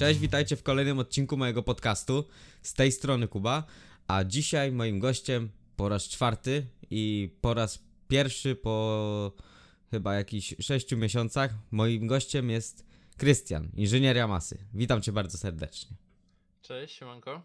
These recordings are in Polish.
Cześć, witajcie w kolejnym odcinku mojego podcastu. Z tej strony Kuba, a dzisiaj moim gościem po raz czwarty i po raz pierwszy po chyba jakichś sześciu miesiącach moim gościem jest Krystian, inżynier Yamasy. Witam cię bardzo serdecznie. Cześć, siemanko.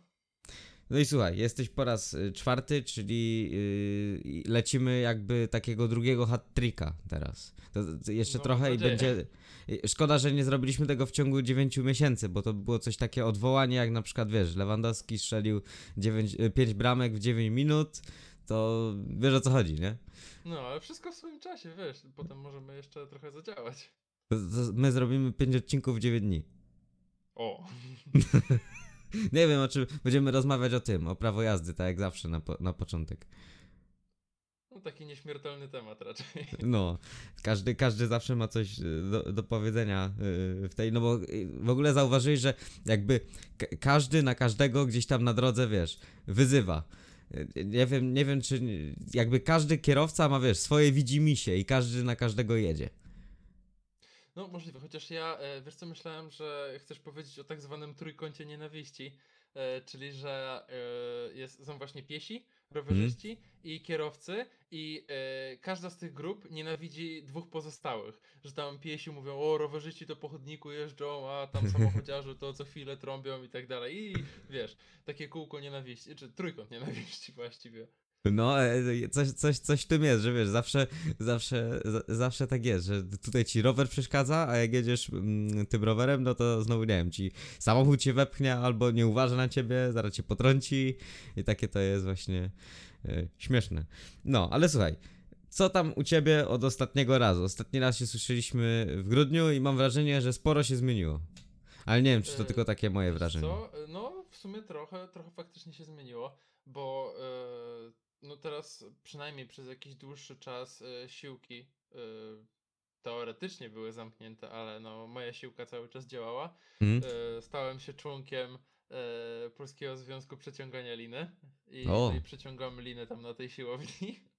No i słuchaj, jesteś po raz y, czwarty, czyli yy, lecimy jakby takiego drugiego hat-tricka teraz. To, to jeszcze No, trochę i będzie... y, Szkoda, że nie zrobiliśmy tego w ciągu 9 miesięcy, bo to było coś takie odwołanie, jak na przykład, wiesz, Lewandowski strzelił 9, 5 bramek w 9 minut, to wiesz o co chodzi, nie? No, ale wszystko w swoim czasie, wiesz, potem możemy jeszcze trochę zadziałać. To, to my zrobimy 5 odcinków w 9 dni. O, Nie wiem, o czym będziemy rozmawiać o tym, o prawo jazdy, tak jak zawsze na, po, na początek. no taki nieśmiertelny temat raczej. No, każdy, każdy zawsze ma coś y, do, do powiedzenia y, w tej, no bo y, w ogóle zauważyłeś, że jakby ka- każdy na każdego gdzieś tam na drodze, wiesz, wyzywa. Nie wiem, nie wiem, czy jakby każdy kierowca ma, wiesz, swoje widzimisię i każdy na każdego jedzie. No, możliwe, chociaż ja, e, wiesz co, myślałem, że chcesz powiedzieć o tak zwanym trójkącie nienawiści, e, czyli, że e, jest, są właśnie piesi, rowerzyści i kierowcy i każda z tych grup nienawidzi dwóch pozostałych, że tam piesi mówią, o, rowerzyści to po chodniku jeżdżą, a tam samochodziarze to co chwilę trąbią i tak dalej i wiesz, takie kółko nienawiści, czy trójkąt nienawiści właściwie. No, e, coś, coś, coś w tym jest, że wiesz, zawsze, zawsze, za- zawsze tak jest, że tutaj ci rower przeszkadza, a jak jedziesz mm, tym rowerem, no to znowu, nie wiem, ci samochód cię wepchnie albo nie uważa na ciebie, zaraz cię potrąci i takie to jest właśnie e, śmieszne. No, ale słuchaj, co tam u ciebie od ostatniego razu? Ostatni raz się słyszeliśmy w grudniu i mam wrażenie, że sporo się zmieniło. Ale nie wiem, czy to E, tylko takie moje wrażenie. Co? No, w sumie trochę, trochę faktycznie się zmieniło, bo e, no teraz przynajmniej przez jakiś dłuższy czas e, siłki e, teoretycznie były zamknięte, ale no moja siłka cały czas działała. Mhm. E, stałem się członkiem Polskiego Związku Przeciągania Liny i, i przeciągam linę tam na tej siłowni.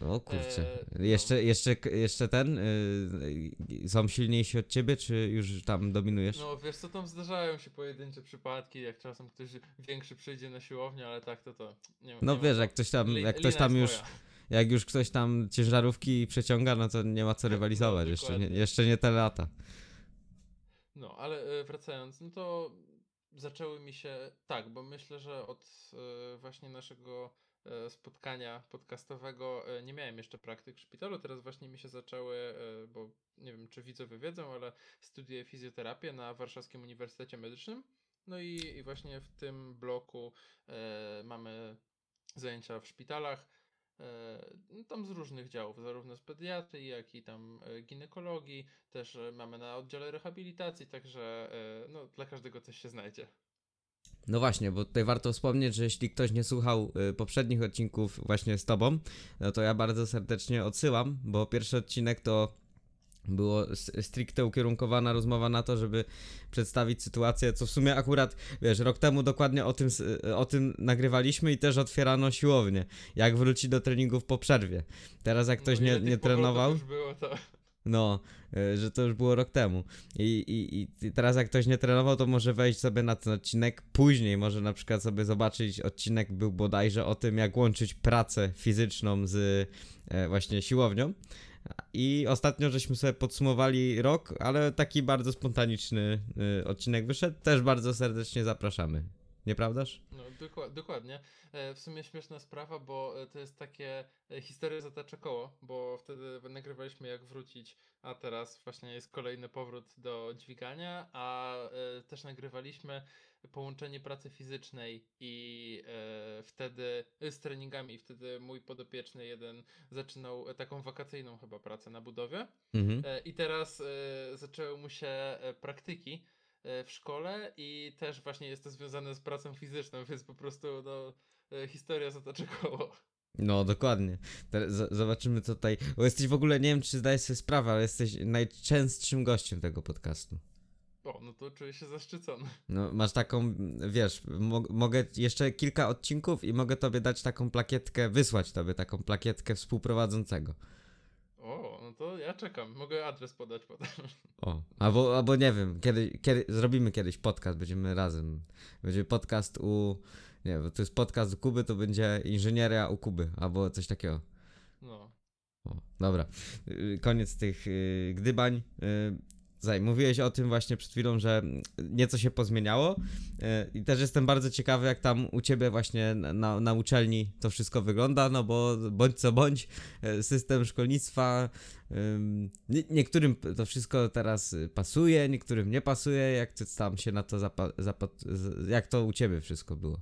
O kurczę. E, no. jeszcze, jeszcze, jeszcze ten? y, są silniejsi od ciebie, czy już tam dominujesz? No wiesz co, tam zdarzają się pojedyncze przypadki, jak czasem ktoś większy przyjdzie na siłownię, ale tak to to nie No nie wiesz, ma jak ktoś tam, Li- jak ktoś tam już, moja. jak już ktoś tam ciężarówki przeciąga, no to nie ma co rywalizować. No, jeszcze, nie, jeszcze nie te lata. No, ale e, wracając, no to zaczęły mi się, tak, bo myślę, że od e, właśnie naszego spotkania podcastowego. E, nie miałem jeszcze praktyk w szpitalu, teraz właśnie mi się zaczęły, e, bo nie wiem, czy widzowie wiedzą, ale studiuję fizjoterapię na Warszawskim Uniwersytecie Medycznym, no i, i właśnie w tym bloku e, mamy zajęcia w szpitalach, e, no tam z różnych działów, zarówno z pediatrii, jak i tam e, ginekologii, też e, mamy na oddziale rehabilitacji, także e, no, dla każdego coś się znajdzie. No właśnie, bo tutaj warto wspomnieć, że jeśli ktoś nie słuchał y, poprzednich odcinków właśnie z tobą, no to ja bardzo serdecznie odsyłam, bo pierwszy odcinek to było stricte ukierunkowana rozmowa na to, żeby przedstawić sytuację, co w sumie akurat, wiesz, rok temu dokładnie o tym, o tym nagrywaliśmy i też otwierano siłownię, jak wrócić do treningów po przerwie. Teraz jak ktoś no, nie, nie powrotów trenował, Już było to. No, y, że to już było rok temu. I, i, I teraz jak ktoś nie trenował, to może wejść sobie na ten odcinek później, może na przykład sobie zobaczyć, odcinek był bodajże o tym, jak łączyć pracę fizyczną z e, właśnie siłownią. I ostatnio żeśmy sobie podsumowali rok, ale taki bardzo spontaniczny y, odcinek wyszedł. Też bardzo serdecznie zapraszamy. Nieprawdaż? No, dokładnie. E, W sumie śmieszna sprawa, bo e, to jest takie e, historia zatacza koło, bo wtedy nagrywaliśmy jak wrócić, a teraz właśnie jest kolejny powrót do dźwigania, a też nagrywaliśmy połączenie pracy fizycznej i wtedy z treningami i wtedy mój podopieczny jeden zaczynał taką wakacyjną chyba pracę na budowie. Mhm. I teraz zaczęły mu się praktyki w szkole i też właśnie jest to związane z pracą fizyczną, więc po prostu no, e, historia zatacza koło. No, dokładnie. Zobaczymy co tutaj. Bo jesteś w ogóle, nie wiem czy zdajesz sobie sprawę, ale jesteś najczęstszym gościem tego podcastu. O, no to czuję się zaszczycony. No, masz taką, wiesz, mo mogę jeszcze kilka odcinków i mogę tobie dać taką plakietkę, wysłać tobie taką plakietkę współprowadzącego. O, no to ja czekam. Mogę adres podać potem. O, albo, albo nie wiem, kiedy, kiedy, zrobimy kiedyś podcast, będziemy razem. Będzie podcast u, nie wiem, to jest podcast u Kuby, to będzie inżynieria u Kuby, albo coś takiego. No. O, dobra, Y, koniec tych y, gdybań. Y, Zaj, mówiłeś o tym właśnie przed chwilą, że nieco się pozmieniało y, i też jestem bardzo ciekawy, jak tam u ciebie właśnie na- na, uczelni to wszystko wygląda, no bo bądź co bądź, y, system szkolnictwa ym, nie, niektórym to wszystko teraz pasuje, niektórym nie pasuje, jak ty tam się na to zapa- zapa- jak to u ciebie wszystko było?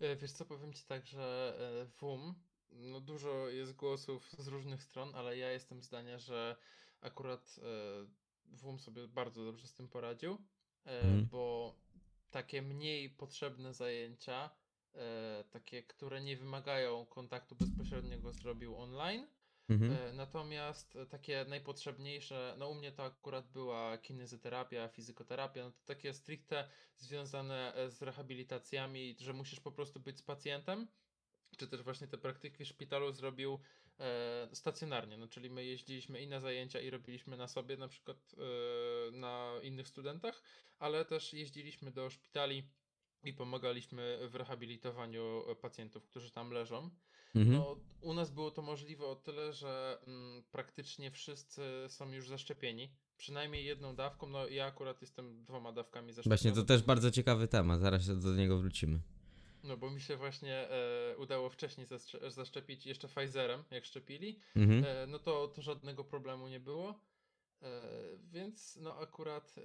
E, Wiesz co, powiem ci tak, że e, WUM, no dużo jest głosów z różnych stron, ale ja jestem zdania, że akurat e, WUM sobie bardzo dobrze z tym poradził, e, Mhm. bo takie mniej potrzebne zajęcia, e, takie, które nie wymagają kontaktu bezpośredniego zrobił online, Mhm. E, Natomiast takie najpotrzebniejsze, no u mnie to akurat była kinezyterapia, fizykoterapia, no to takie stricte związane z rehabilitacjami, że musisz po prostu być z pacjentem, czy też właśnie te praktyki w szpitalu zrobił stacjonarnie, no czyli my jeździliśmy i na zajęcia i robiliśmy na sobie, na przykład e, na innych studentach, ale też jeździliśmy do szpitali i pomagaliśmy w rehabilitowaniu e, pacjentów, którzy tam leżą. Mhm. No, u nas było to możliwe o tyle, że mm, praktycznie wszyscy są już zaszczepieni. Przynajmniej jedną dawką. No ja akurat jestem dwoma dawkami zaszczepiony. Właśnie, to też bardzo ciekawy temat, zaraz się do niego wrócimy. No bo mi się właśnie e, udało wcześniej zaszczepić jeszcze Pfizerem, jak szczepili. Mhm. E, no to, to żadnego problemu nie było. E, więc no akurat e,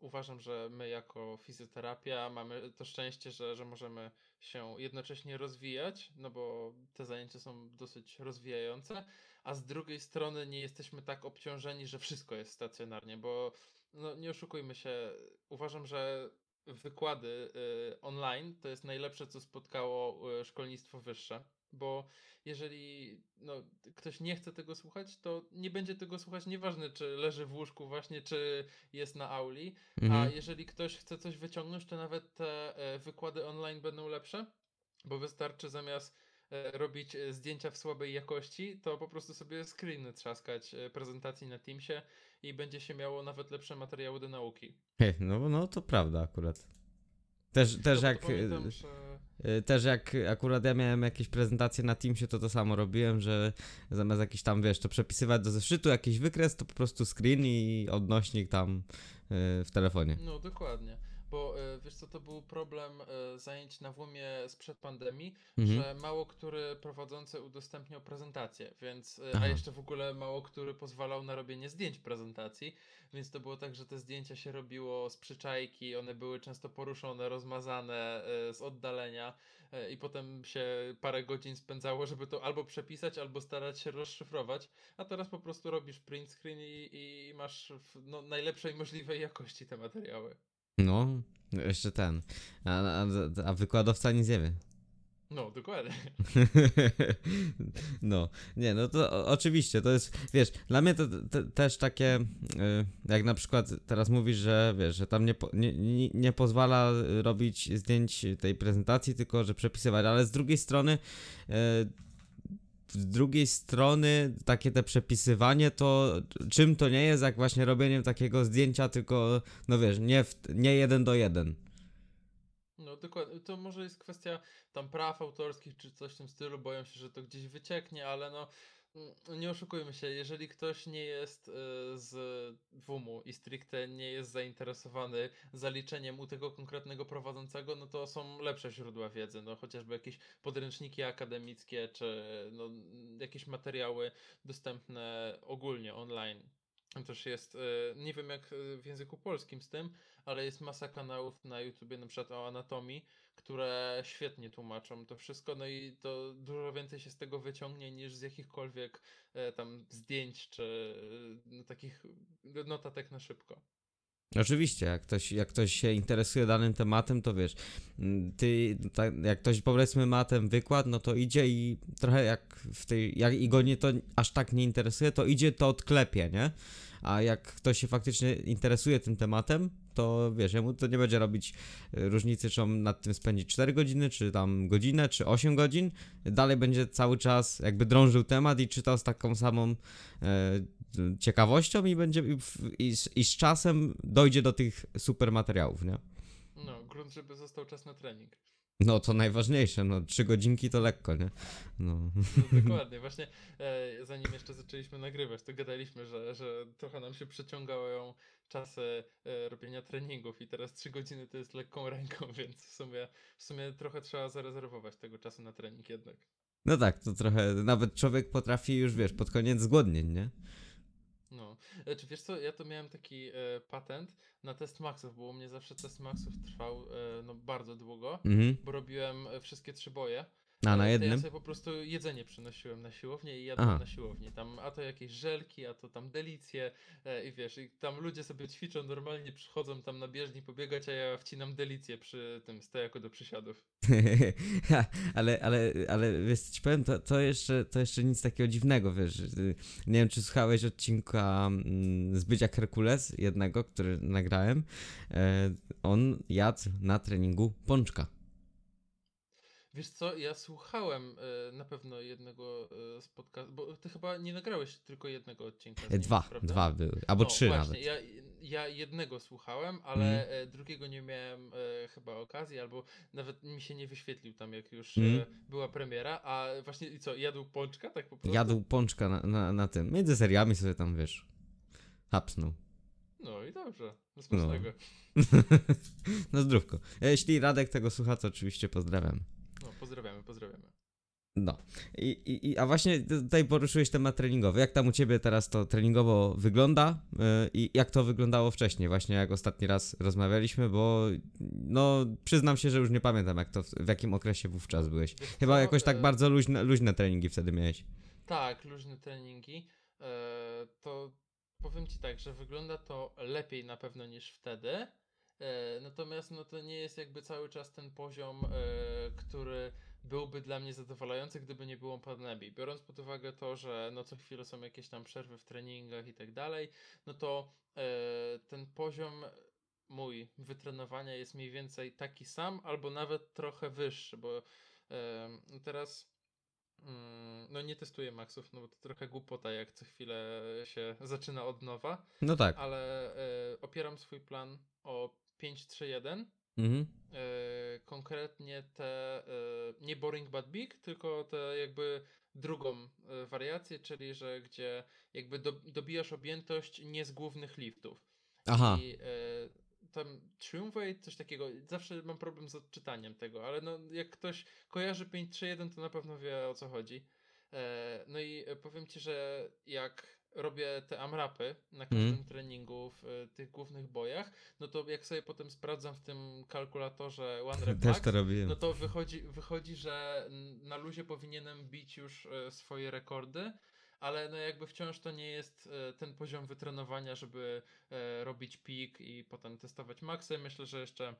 uważam, że my jako fizjoterapia mamy to szczęście, że, że możemy się jednocześnie rozwijać, no bo te zajęcia są dosyć rozwijające, a z drugiej strony nie jesteśmy tak obciążeni, że wszystko jest stacjonarnie, bo no nie oszukujmy się, uważam, że wykłady y, online to jest najlepsze, co spotkało y, szkolnictwo wyższe, bo jeżeli no, ktoś nie chce tego słuchać, to nie będzie tego słuchać, nieważne czy leży w łóżku właśnie, czy jest na auli, a Mhm. jeżeli ktoś chce coś wyciągnąć, to nawet te e, wykłady online będą lepsze, bo wystarczy zamiast e, robić e, zdjęcia w słabej jakości, to po prostu sobie screeny trzaskać prezentacji na Teamsie i będzie się miało nawet lepsze materiały do nauki. Hej, no, no to prawda akurat. Też, też jak... pamiętam, y, że... y, Też jak akurat ja miałem jakieś prezentacje na Teamsie, to to samo robiłem, że zamiast jakiś tam, wiesz, to przepisywać do zeszytu jakiś wykres, to po prostu screen i odnośnik tam y, w telefonie. No dokładnie, bo e, wiesz co, to był problem e, zajęć na WUMie sprzed pandemii, Mhm. że mało który prowadzący udostępniał prezentację, więc, e, Aha. a jeszcze w ogóle mało który pozwalał na robienie zdjęć prezentacji, więc to było tak, że te zdjęcia się robiło z przyczajki, one były często poruszone, rozmazane z oddalenia i potem się parę godzin spędzało, żeby to albo przepisać, albo starać się rozszyfrować, a teraz po prostu robisz print screen i, i masz w no, najlepszej możliwej jakości te materiały. No, jeszcze ten. A, a, a wykładowca nic nie wie. No, dokładnie. No, nie, no to o, oczywiście, to jest, wiesz, dla mnie to, te- też takie, y, jak na przykład teraz mówisz, że wiesz, że tam nie, nie, nie pozwala robić zdjęć tej prezentacji, tylko że przepisywać, ale z drugiej strony, y, z drugiej strony takie te przepisywanie to czym to nie jest, jak właśnie robieniem takiego zdjęcia, tylko, no wiesz, nie, w, nie jeden do jeden. No, dokładnie. To może jest kwestia tam praw autorskich czy coś w tym stylu. Boją się, że to gdzieś wycieknie, ale no nie oszukujmy się, jeżeli ktoś nie jest y, z WUM-u i stricte nie jest zainteresowany zaliczeniem u tego konkretnego prowadzącego, no to są lepsze źródła wiedzy, no chociażby jakieś podręczniki akademickie, czy no, jakieś materiały dostępne ogólnie online. Też jest, y, nie wiem jak y, w języku polskim z tym, ale jest masa kanałów na YouTubie, na przykład o anatomii, które świetnie tłumaczą to wszystko, no i to dużo więcej się z tego wyciągnie niż z jakichkolwiek e, tam zdjęć czy e, takich notatek na szybko. Oczywiście, jak ktoś, jak ktoś się interesuje danym tematem, to wiesz, mm, ty, tak, jak ktoś powiedzmy ma ten wykład, no to idzie i trochę jak w tej, jak i go nie to aż tak nie interesuje, to idzie to odklepie, nie? A jak ktoś się faktycznie interesuje tym tematem, to wiesz, jemu to nie będzie robić e, różnicy, czy on nad tym spędzi 4 godziny, czy tam godzinę, czy 8 godzin. Dalej będzie cały czas jakby drążył temat i czytał z taką samą e, ciekawością i będzie i, i, z- i z czasem dojdzie do tych super materiałów, nie? No, grunt, żeby został czas na trening. No to najważniejsze, no 3 godzinki to lekko, nie? No. No, dokładnie, właśnie e, zanim jeszcze zaczęliśmy nagrywać, to gadaliśmy, że, że trochę nam się przeciągają czasy e, robienia treningów i teraz 3 godziny to jest lekką ręką, więc w sumie, w sumie trochę trzeba zarezerwować tego czasu na trening jednak. no tak, to trochę, nawet człowiek potrafi już, wiesz, pod koniec zgłodnień, nie? No, e, czy wiesz co, ja to miałem taki e, patent na test maxów, bo u mnie zawsze test maxów trwał e, no bardzo długo, Mhm. bo robiłem e, wszystkie trzy boje. A na E, To ja jednym? sobie po prostu jedzenie przynosiłem na siłownię i jadłem Aha. na siłowni. Tam, a to jakieś żelki, a to tam delicje e, i wiesz, i tam ludzie sobie ćwiczą, normalnie przychodzą tam na bieżni pobiegać, a ja wcinam delicje przy tym stojaku do przysiadów. ale, ale, ale wiesz, co ci powiem, to, to, jeszcze, to jeszcze nic takiego dziwnego, wiesz. Nie wiem, czy słuchałeś odcinka mm, z bycia Herkules, jednego, który nagrałem. E, on jadł na treningu pączka. Wiesz co, ja słuchałem e, na pewno jednego e, z podcastu, bo ty chyba nie nagrałeś tylko jednego odcinka. E, nim, Dwa, prawda? dwa były, albo No, trzy właśnie, nawet. Ja, ja jednego słuchałem, ale e, drugiego nie miałem chyba okazji, albo nawet mi się nie wyświetlił tam, jak już e, była premiera. A właśnie i co, jadł pączka tak po prostu? Jadł pączka na, na, na tym. Między seriami sobie tam, wiesz, hapsnął. No i dobrze, no smacznego. no zdrówko. E, Jeśli Radek tego słucha, to oczywiście pozdrawiam. No, pozdrawiamy, pozdrawiamy. No. I, i, a właśnie tutaj poruszyłeś temat treningowy. Jak tam u ciebie teraz to treningowo wygląda yy, i jak to wyglądało wcześniej, właśnie jak ostatni raz rozmawialiśmy, bo no przyznam się, że już nie pamiętam jak to, w, jakim okresie wówczas byłeś. Chyba jakoś tak e, bardzo luźne, luźne treningi wtedy miałeś. Tak, luźne treningi. E, to powiem ci tak, że wygląda to lepiej na pewno niż wtedy. E, natomiast no to nie jest jakby cały czas ten poziom, e, który byłby dla mnie zadowalający, gdyby nie było pandemii. Biorąc pod uwagę to, że no co chwilę są jakieś tam przerwy w treningach i tak dalej, no to e, ten poziom mój wytrenowania jest mniej więcej taki sam, albo nawet trochę wyższy, bo teraz Mm, No nie testuję maksów, no bo to trochę głupota, jak co chwilę się zaczyna od nowa, No tak. ale opieram swój plan o 5-3-1. Mhm. E, konkretnie te e, nie boring but big, tylko te jakby drugą e, wariację, czyli że gdzie jakby do, dobijasz objętość nie z głównych liftów. Aha. I tam Triumphate, coś takiego, zawsze mam problem z odczytaniem tego, ale no jak ktoś kojarzy 531, to na pewno wie o co chodzi. No i powiem ci, że jak robię te amrapy na każdym Mhm. treningu w e, tych głównych bojach, no to jak sobie potem sprawdzam w tym kalkulatorze One Rep Max, to no to wychodzi, wychodzi, że na luzie powinienem bić już e, swoje rekordy, ale no jakby wciąż to nie jest e, ten poziom wytrenowania, żeby robić pik i potem testować maksy. Myślę, że jeszcze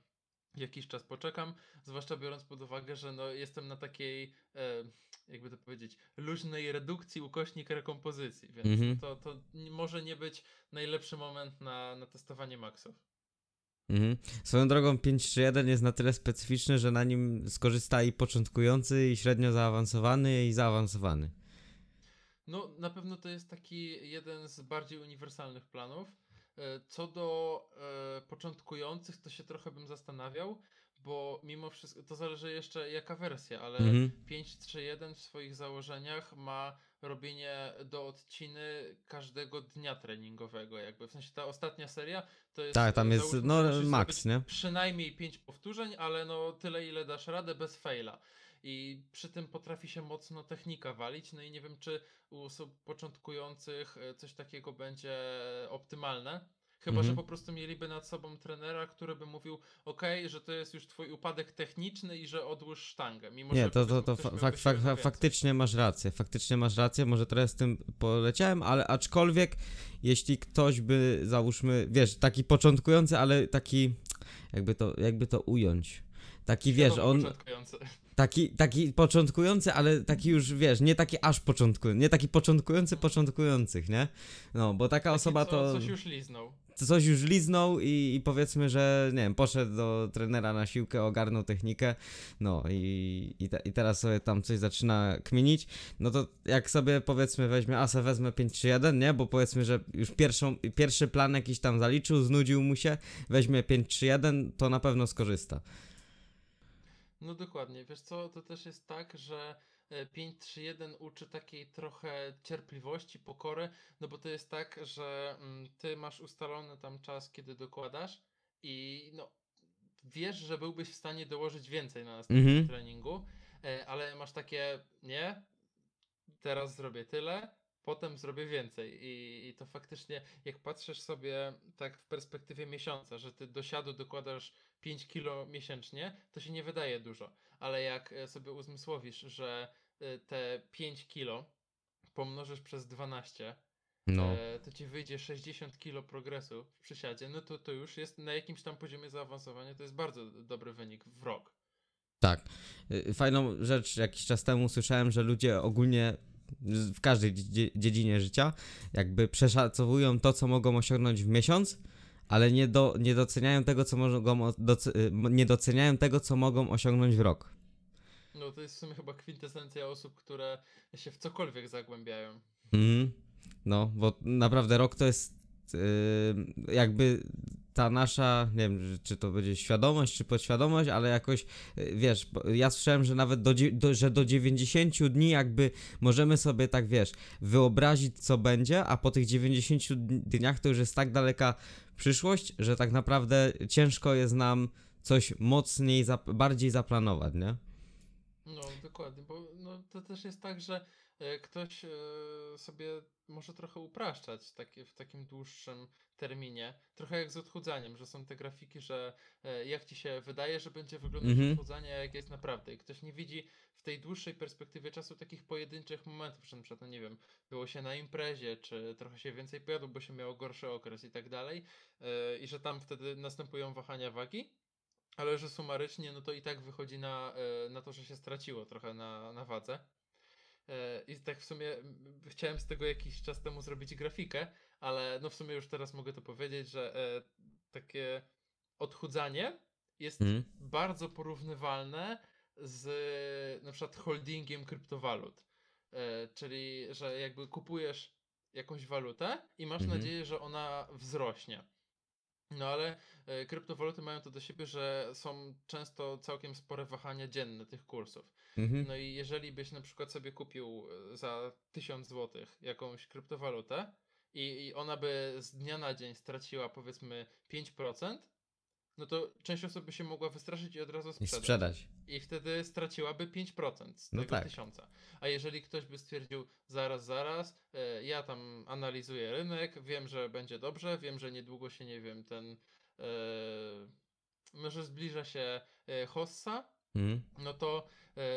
jakiś czas poczekam, zwłaszcza biorąc pod uwagę, że no jestem na takiej, e, jakby to powiedzieć, luźnej redukcji ukośnik rekompozycji, więc Mhm. to, to nie- może nie być najlepszy moment na, na testowanie maksów. Mhm. Swoją drogą 531 jest na tyle specyficzny, że na nim skorzysta i początkujący, i średnio zaawansowany, i zaawansowany. No, na pewno to jest taki jeden z bardziej uniwersalnych planów. E, Co do e, początkujących, to się trochę bym zastanawiał, bo mimo wszystko to zależy jeszcze jaka wersja, ale Mhm. 5.3.1 w swoich założeniach ma robienie do odciny każdego dnia treningowego, jakby w sensie ta ostatnia seria to jest. Tak, tam e, jest no max, nie? Przynajmniej 5 powtórzeń, ale no tyle ile dasz radę bez faila. I przy tym potrafi się mocno technika walić, no i nie wiem czy u osób początkujących e, coś takiego będzie optymalne. Chyba, że Mhm. po prostu mieliby nad sobą trenera, który by mówił, ok, że to jest już twój upadek techniczny i że odłóż sztangę. Mimo, Nie, że to, to, to fa- fak, fak, fak, faktycznie masz rację, faktycznie masz rację, może trochę z tym poleciałem, ale aczkolwiek jeśli ktoś by, załóżmy, wiesz, taki początkujący, ale taki, jakby to, jakby to ująć, Taki wiesz, on taki, taki początkujący, ale taki już wiesz, nie taki aż początkujący, nie taki początkujący początkujących, nie? No, bo taka Taki, osoba co, to Coś już liznął. coś już liznął i, i powiedzmy, że nie wiem, poszedł do trenera na siłkę, ogarnął technikę, no i, i, te, i teraz sobie tam coś zaczyna kminić, no to jak sobie powiedzmy weźmie, a se wezmę 5-3-1, nie, bo powiedzmy, że już pierwszą, pierwszy plan jakiś tam zaliczył, znudził mu się, weźmie 5-3-1, to na pewno skorzysta. No dokładnie. Wiesz co, to też jest tak, że e, 5-3-1 uczy takiej trochę cierpliwości, pokory, no bo to jest tak, że mm, ty masz ustalony tam czas, kiedy dokładasz i no wiesz, że byłbyś w stanie dołożyć więcej na następnym Mhm. treningu, e, ale masz takie, nie, teraz zrobię tyle, potem zrobię więcej i, i to faktycznie, jak patrzysz sobie tak w perspektywie miesiąca, że ty do siadu dokładasz 5 kilo miesięcznie, to się nie wydaje dużo, ale jak e, sobie uzmysłowisz, że e, te 5 kilo pomnożysz przez 12, No. e, to ci wyjdzie 60 kilo progresu w przysiadzie, no to to już jest na jakimś tam poziomie zaawansowania, to jest bardzo dobry wynik w rok. Tak. Y, Fajną rzecz jakiś czas temu słyszałem, że ludzie ogólnie w każdej dzie- dziedzinie życia jakby przeszacowują to, co mogą osiągnąć w miesiąc, ale nie, do, nie doceniają tego, co mogą, m- nie doceniają tego, co mogą osiągnąć w rok. No to jest w sumie chyba kwintesencja osób, które się w cokolwiek zagłębiają. Mhm. No, bo naprawdę rok to jest yy, jakby ta nasza, nie wiem, czy to będzie świadomość, czy podświadomość, ale jakoś, yy, wiesz, ja słyszałem, że nawet do, do, że do 90 dni jakby możemy sobie tak, wiesz, wyobrazić, co będzie, a po tych 90 dni- dniach to już jest tak daleka przyszłość, że tak naprawdę ciężko jest nam coś mocniej, zap- bardziej zaplanować, nie? No, dokładnie, bo no, to też jest tak, że e, ktoś e, sobie może trochę upraszczać takie, w takim dłuższym terminie. Trochę jak z odchudzaniem, że są te grafiki, że e, jak ci się wydaje, że będzie wyglądać Mhm. odchudzanie, jak jest naprawdę. I ktoś nie widzi w tej dłuższej perspektywie czasu takich pojedynczych momentów, że na przykład, no nie wiem, było się na imprezie, czy trochę się więcej pojadło, bo się miało gorszy okres i tak dalej. e, I że tam wtedy następują wahania wagi. Ale że sumarycznie, no to i tak wychodzi na, e, na to, że się straciło trochę na, na wadze. I tak w sumie chciałem z tego jakiś czas temu zrobić grafikę, ale no w sumie już teraz mogę to powiedzieć, że e, takie odchudzanie jest Mhm. bardzo porównywalne z na przykład holdingiem kryptowalut. E, czyli, że jakby kupujesz jakąś walutę i masz Mhm. nadzieję, że ona wzrośnie. No ale e, kryptowaluty mają to do siebie, że są często całkiem spore wahania dzienne tych kursów. Mhm. No i jeżeli byś na przykład sobie kupił e, za 1000 zł jakąś kryptowalutę i, i ona by z dnia na dzień straciła powiedzmy 5%, no to część osób by się mogła wystraszyć i od razu I sprzedać. sprzedać. I wtedy straciłaby 5% z No tego tak. tysiąca. A jeżeli ktoś by stwierdził, zaraz, zaraz, e, ja tam analizuję rynek, wiem, że będzie dobrze, wiem, że niedługo się, nie wiem, ten, e, może zbliża się e, hossa, Mhm. no to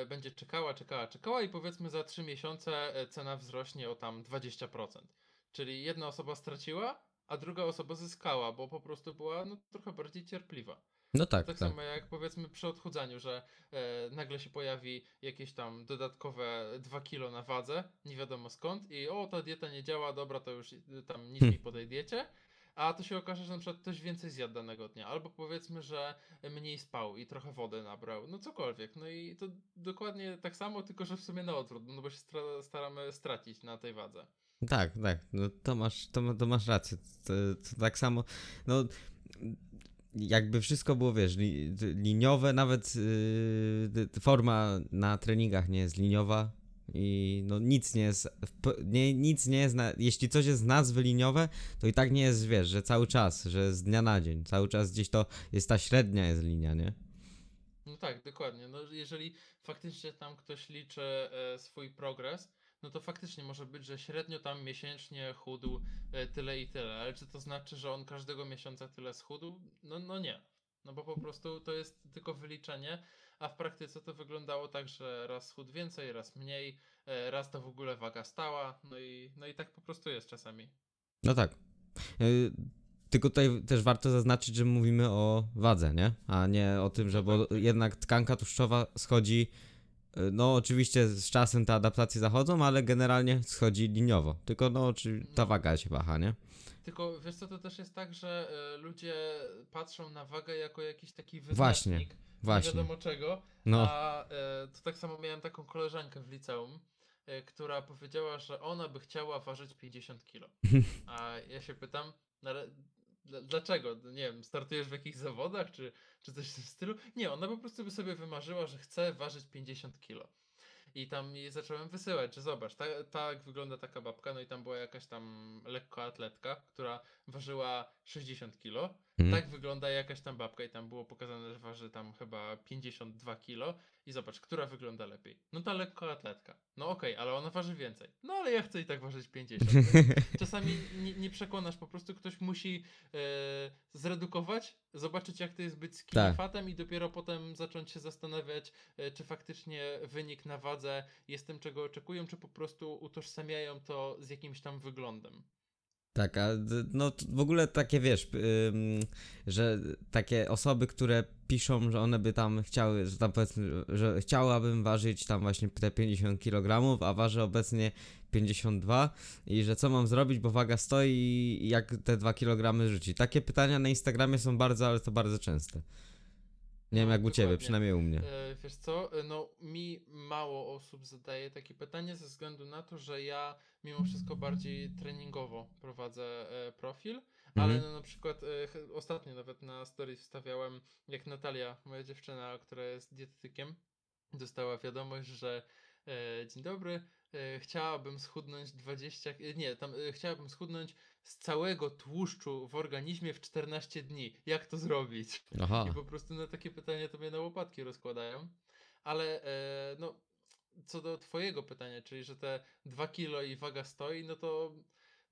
będzie czekała, czekała, czekała i powiedzmy za 3 miesiące cena wzrośnie o tam 20%. Czyli jedna osoba straciła, a druga osoba zyskała, bo po prostu była no, trochę bardziej cierpliwa. No tak, Tak, tak. samo jak powiedzmy przy odchudzaniu, że e, nagle się pojawi jakieś tam dodatkowe 2 kilo na wadze, nie wiadomo skąd i o, ta dieta nie działa, dobra, to już y, tam nic Hmm. mi po tej diecie, a to się okaże, że na przykład ktoś więcej zjadł danego dnia, albo powiedzmy, że mniej spał i trochę wody nabrał, no cokolwiek, no i to dokładnie tak samo, tylko że w sumie na odwrót, no bo się staramy stracić na tej wadze. Tak, tak, no to masz, to, to masz rację. To, to tak samo, no jakby wszystko było, wiesz, li, liniowe, nawet t- forma na treningach nie jest liniowa i no nic nie jest, nie, nic nie jest, na, jeśli coś jest z nazwy liniowe, to i tak nie jest, wiesz, że cały czas, że z dnia na dzień, cały czas gdzieś to jest ta średnia jest linia, nie? No tak, dokładnie. No, jeżeli faktycznie tam ktoś liczy e, swój progres, no to faktycznie może być, że średnio tam miesięcznie chudł e, tyle i tyle, ale czy to znaczy, że on każdego miesiąca tyle schudł? No, no nie. No bo po prostu to jest tylko wyliczenie, a w praktyce to wyglądało tak, że raz schudł więcej, raz mniej, e, raz to w ogóle waga stała, no i, no i tak po prostu jest czasami. No tak. Y, tylko tutaj też warto zaznaczyć, że mówimy o wadze, nie? A nie o tym, że bo jednak tkanka tłuszczowa schodzi. Y, No, oczywiście z czasem te adaptacje zachodzą, ale generalnie schodzi liniowo. Tylko, no, czy ta waga się waha, nie? Tylko wiesz co, to też jest tak, że e, ludzie patrzą na wagę jako jakiś taki Właśnie, wyznacznik. Właśnie. Nie wiadomo czego. No, A e, to tak samo miałem taką koleżankę w liceum, e, która powiedziała, że ona by chciała ważyć 50 kilo. A ja się pytam, no dlaczego? Nie wiem, startujesz w jakichś zawodach, czy, czy coś w tym stylu? Nie, ona po prostu by sobie wymarzyła, że chce ważyć 50 kilo. I tam jej zacząłem wysyłać, że zobacz, tak, tak wygląda taka babka, no i tam była jakaś tam lekkoatletka, która ważyła 60 kilo. Mhm. Tak wygląda jakaś tam babka i tam było pokazane, że waży tam chyba 52 kilo. I zobacz, która wygląda lepiej. No ta lekkoatletka. No okej, ale ona waży więcej. No ale ja chcę i tak ważyć 50. Czasami nie, nie przekonasz, po prostu ktoś musi e, zredukować, zobaczyć jak to jest być skinny Tak. i dopiero potem zacząć się zastanawiać, e, czy faktycznie wynik na wadze jest tym, czego oczekują, czy po prostu utożsamiają to z jakimś tam wyglądem. Tak, a no w ogóle takie wiesz, że takie osoby, które piszą, że one by tam chciały, że tam powiedzmy, że chciałabym ważyć tam właśnie te 50 kg, a waży obecnie 52 i że co mam zrobić, bo waga stoi i jak te 2 kg rzuci. Takie pytania na Instagramie są bardzo, ale to bardzo częste. Nie wiem jak u ciebie, dokładnie. przynajmniej u mnie. E, wiesz co, e, no mi mało osób zadaje takie pytanie ze względu na to, że ja mimo wszystko bardziej treningowo prowadzę e, profil, ale Mhm. no, na przykład e, ch- ostatnio nawet na stories wstawiałem, jak Natalia, moja dziewczyna, która jest dietetykiem, dostała wiadomość, że e, dzień dobry, e, chciałabym schudnąć 20, e, nie, tam e, chciałabym schudnąć z całego tłuszczu w organizmie w 14 dni. Jak to zrobić? Aha. I po prostu na takie pytania to mnie na łopatki rozkładają. Ale e, no, co do twojego pytania, czyli że te 2 kilo i waga stoi, no to,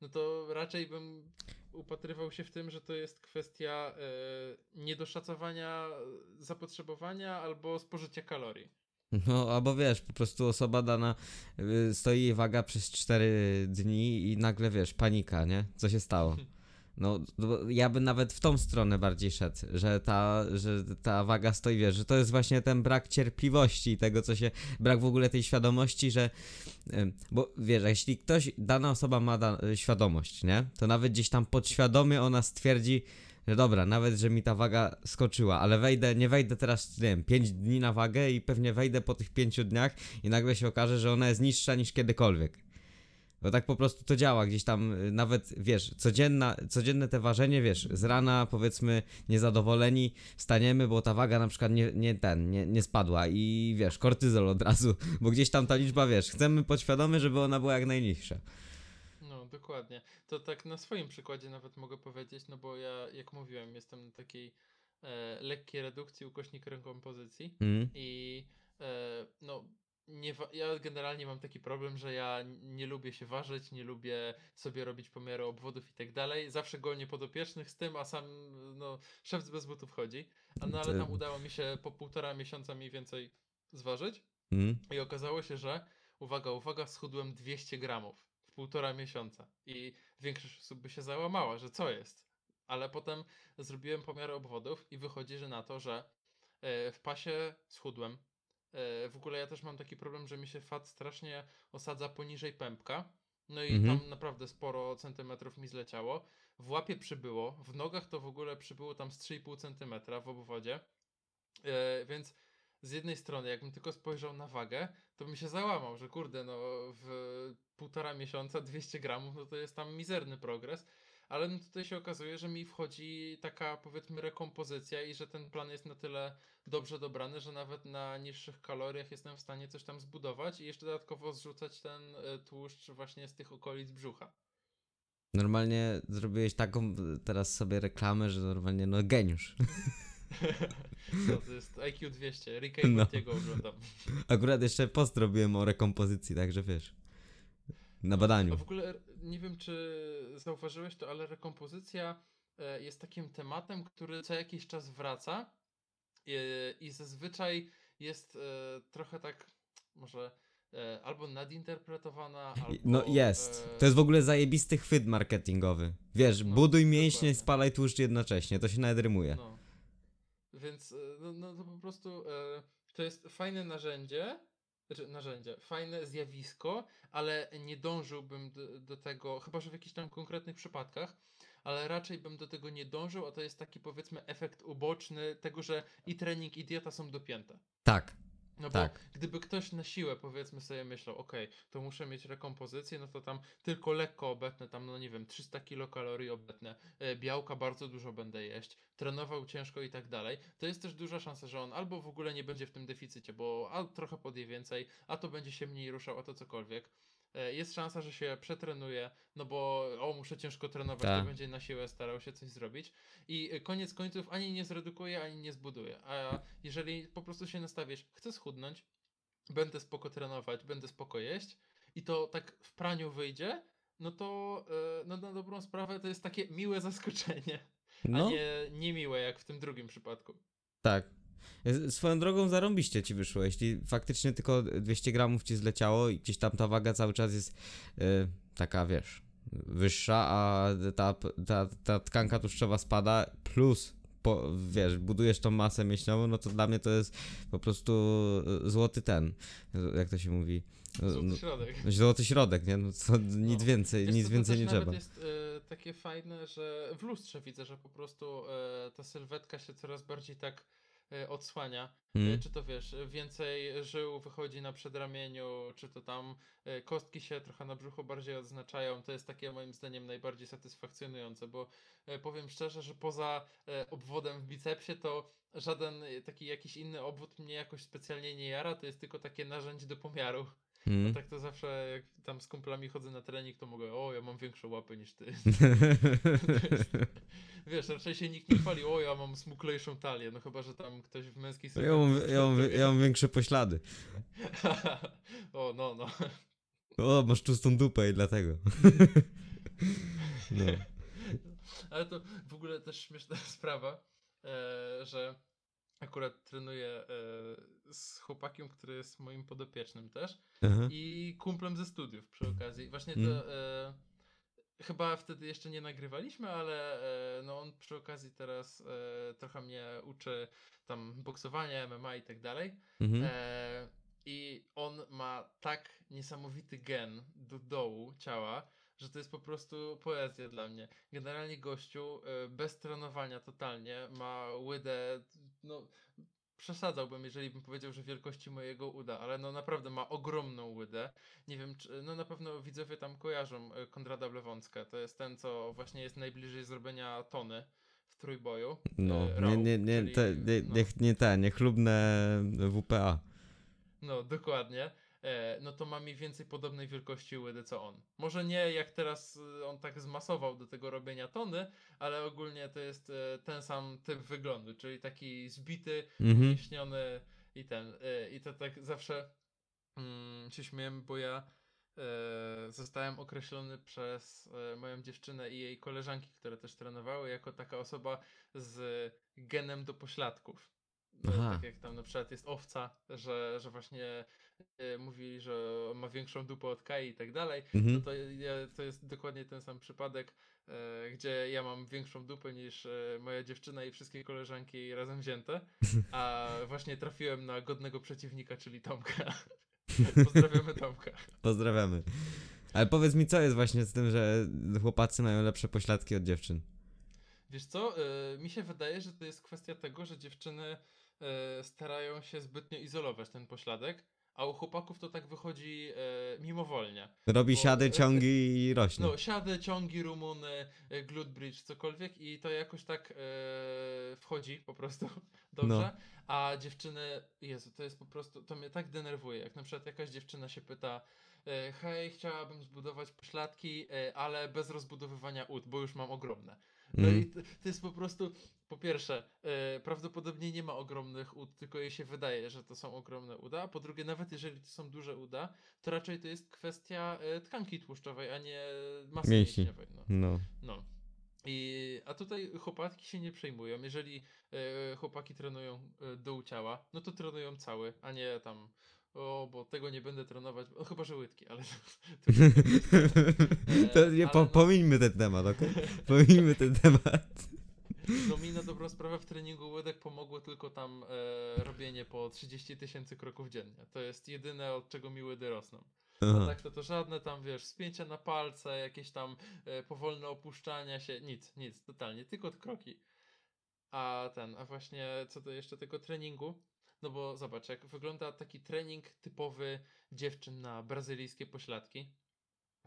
no to raczej bym upatrywał się w tym, że to jest kwestia e, niedoszacowania zapotrzebowania albo spożycia kalorii. No, albo wiesz, po prostu osoba dana y, stoi jej waga przez 4 dni i nagle wiesz, panika, nie? Co się stało? No, bo ja bym nawet w tą stronę bardziej szedł, że ta, że ta waga stoi, wiesz, że to jest właśnie ten brak cierpliwości i tego, co się, brak w ogóle tej świadomości, że, ym, bo wiesz, jeśli ktoś, dana osoba ma da, świadomość, nie? To nawet gdzieś tam podświadomie ona stwierdzi, że dobra, nawet, że mi ta waga skoczyła, ale wejdę, nie wejdę teraz, nie wiem, 5 dni na wagę i pewnie wejdę po tych 5 dniach i nagle się okaże, że ona jest niższa niż kiedykolwiek. Bo tak po prostu to działa, gdzieś tam y, nawet, wiesz, codzienna, codzienne te ważenie, wiesz, z rana powiedzmy niezadowoleni staniemy, bo ta waga na przykład nie, nie ten, nie, nie spadła i wiesz, kortyzol od razu, bo gdzieś tam ta liczba, wiesz, chcemy podświadomie, żeby ona była jak najniższa. No, dokładnie. To tak na swoim przykładzie nawet mogę powiedzieć, no bo ja, jak mówiłem, jestem na takiej e, lekkiej redukcji ukośnik rekompozycji Mhm. i e, no, nie ja generalnie mam taki problem, że ja nie lubię się ważyć, nie lubię sobie robić pomiary obwodów i tak dalej. Zawsze gonię podopiecznych z tym, a sam no, szef bez butów chodzi. A no ale To- tam udało mi się po półtora miesiąca mniej więcej zważyć. Mhm. I okazało się, że uwaga, uwaga, schudłem 200 gramów w półtora miesiąca. I większość osób by się załamała, że co jest. Ale potem zrobiłem pomiar obwodów i wychodzi, że na to, że e, w pasie schudłem. E, w ogóle ja też mam taki problem, że mi się fat strasznie osadza poniżej pępka. No i Mhm. tam naprawdę sporo centymetrów mi zleciało. W łapie przybyło, w nogach to w ogóle przybyło tam z 3,5 centymetra w obwodzie. E, więc z jednej strony, jakbym tylko spojrzał na wagę, to bym się załamał, że kurde, no w półtora miesiąca 200 gramów, no to jest tam mizerny progres. Ale no tutaj się okazuje, że mi wchodzi taka powiedzmy rekompozycja i że ten plan jest na tyle dobrze dobrany, że nawet na niższych kaloriach jestem w stanie coś tam zbudować i jeszcze dodatkowo zrzucać ten e, tłuszcz właśnie z tych okolic brzucha. Normalnie zrobiłeś taką teraz sobie reklamę, że normalnie, no geniusz. No, to jest IQ 200, Ricka No. i Mortiego oglądam. Akurat jeszcze post robiłem o rekompozycji, także wiesz. Na A badaniu. w ogóle nie wiem, czy zauważyłeś to, ale rekompozycja e, jest takim tematem, który co jakiś czas wraca e, i zazwyczaj jest e, trochę tak może albo nadinterpretowana, albo... No jest. To jest w ogóle zajebisty chwyt marketingowy. Wiesz, No, buduj mięśnie, dokładnie. spalaj tłuszcz jednocześnie, to się nawet rymuje. No. Więc e, no, no to po prostu e, to jest fajne narzędzie, znaczy narzędzie, fajne zjawisko, ale nie dążyłbym do, do tego, chyba że w jakichś tam konkretnych przypadkach, ale raczej bym do tego nie dążył, a to jest taki powiedzmy efekt uboczny tego, że i trening, i dieta są dopięte. Tak, No Tak. bo gdyby ktoś na siłę powiedzmy sobie myślał, ok, to muszę mieć rekompozycję, no to tam tylko lekko obetnę, tam no nie wiem, 300 kilokalorii obetnę, e, białka bardzo dużo będę jeść, trenował ciężko i tak dalej, to jest też duża szansa, że on albo w ogóle nie będzie w tym deficycie, bo a trochę podje więcej, a to będzie się mniej ruszał, a to cokolwiek. E, Jest szansa, że się przetrenuje, no bo o, muszę ciężko trenować, Tak. to będzie na siłę starał się coś zrobić. I e, koniec końców ani nie zredukuje, ani nie zbuduje. A jeżeli po prostu się nastawisz, chcę schudnąć, będę spoko trenować, będę spoko jeść i to tak w praniu wyjdzie, no to e, no, na dobrą sprawę to jest takie miłe zaskoczenie, a no, nie niemiłe jak w tym drugim przypadku. tak. Swoją drogą zarąbiście ci wyszło, jeśli faktycznie tylko 200 gramów ci zleciało i gdzieś tam ta waga cały czas jest y, taka, wiesz, wyższa, a ta, ta, ta tkanka tłuszczowa spada, plus, po, wiesz, budujesz tą masę mięśniową, no to dla mnie to jest po prostu y, złoty ten, y, jak to się mówi, y, Złoty no, środek. złoty środek, nie? No to nic No. więcej, Wiesz nic to więcej też nie nawet trzeba. jest e, takie fajne, że w lustrze widzę, że po prostu e, ta sylwetka się coraz bardziej tak odsłania. E, Mm. Czy to wiesz, więcej żył wychodzi na przedramieniu, czy to tam e, kostki się trochę na brzuchu bardziej odznaczają. To jest takie moim zdaniem najbardziej satysfakcjonujące, bo e, powiem szczerze, że poza e, obwodem w bicepsie to żaden e, taki jakiś inny obwód mnie jakoś specjalnie nie jara, to jest tylko takie narzędzie do pomiaru. Mm. Tak to zawsze jak tam z kumplami chodzę na trening, to mogę, o ja mam większe łapy niż ty. Wiesz, raczej się nikt nie chwali, o ja mam smuklejszą talię, no chyba, że tam ktoś w męskiej Ja mam, ja, mam, ja mam większe poślady. o, no, no. O, masz tłustą dupę i dlatego. No. Ale to w ogóle też śmieszna sprawa, e, że akurat trenuję e, z chłopakiem, który jest moim podopiecznym też Aha. i kumplem ze studiów przy okazji. Właśnie Mm. to e, chyba wtedy jeszcze nie nagrywaliśmy, ale e, no on przy okazji teraz e, trochę mnie uczy tam boksowania, MMA i tak dalej. Mhm. E, I on ma tak niesamowity gen do dołu ciała, że to jest po prostu poezja dla mnie. Generalnie gościu e, bez trenowania totalnie ma łydę, no przesadzałbym, jeżeli bym powiedział, że wielkości mojego uda, ale no naprawdę ma ogromną łydę. Nie wiem, czy, no na pewno widzowie tam kojarzą e, Konrada Blewącka. To jest ten, co właśnie jest najbliżej zrobienia tony w trójboju. No, e, nie, nie, nie, czyli, te, nie, no. niech nie te, niechlubne WPA. No, dokładnie. E, no to ma mniej więcej podobnej wielkości łydy co on. Może nie jak teraz y, on tak zmasował do tego robienia tony, ale ogólnie to jest e, ten sam typ wyglądu, czyli taki zbity, Mhm. umieśniony i ten. E, I to tak zawsze mm, się śmiałem, bo ja e, zostałem określony przez e, moją dziewczynę i jej koleżanki, które też trenowały, jako taka osoba z genem do pośladków. No, tak jak tam na przykład jest owca, że, że właśnie e, mówili, że ma większą dupę od Kai i tak dalej, no Mhm. to, ja, to jest dokładnie ten sam przypadek, e, gdzie ja mam większą dupę niż e, moja dziewczyna i wszystkie koleżanki razem wzięte, a właśnie trafiłem na godnego przeciwnika, czyli Tomka. Pozdrawiamy Tomka. Pozdrawiamy. Ale powiedz mi, co jest właśnie z tym, że chłopacy mają lepsze pośladki od dziewczyn? Wiesz co, mi się wydaje, że to jest kwestia tego, że dziewczyny starają się zbytnio izolować ten pośladek, a u chłopaków to tak wychodzi e, mimowolnie. Robi Bo- siady, ciągi i rośnie. No, siady, ciągi, rumuny, e, glute bridge, cokolwiek i to jakoś tak e, wchodzi po prostu dobrze. A dziewczyny, Jezu, to jest po prostu, to mnie tak denerwuje. Jak na przykład jakaś dziewczyna się pyta, e, hej, chciałabym zbudować pośladki, e, ale bez rozbudowywania ud, bo już mam ogromne. No Mhm. i to, to jest po prostu, po pierwsze, e, prawdopodobnie nie ma ogromnych ud, tylko jej się wydaje, że to są ogromne uda. A po drugie, nawet jeżeli to są duże uda, to raczej to jest kwestia e, tkanki tłuszczowej, a nie masy Mięśni. mięśniowej. No. No. no. I, a tutaj chłopaki się nie przejmują. Jeżeli e, chłopaki trenują e, dół ciała, no to trenują cały, a nie tam o, bo tego nie będę trenować, no chyba, że łydki, ale to, E, nie, ale po, pomińmy ten temat, okej? Pomińmy ten temat. No mi na dobrą sprawę w treningu łydek pomogło tylko tam e, robienie po 30 tysięcy kroków dziennie. To jest jedyne, od czego mi łydy rosną. A tak to, to żadne tam, wiesz, spięcia na palce, jakieś tam e, powolne opuszczania się, nic, nic, totalnie, tylko kroki. A ten, a właśnie co do jeszcze tego treningu, no bo zobacz, jak wygląda taki trening typowy dziewczyn na brazylijskie pośladki,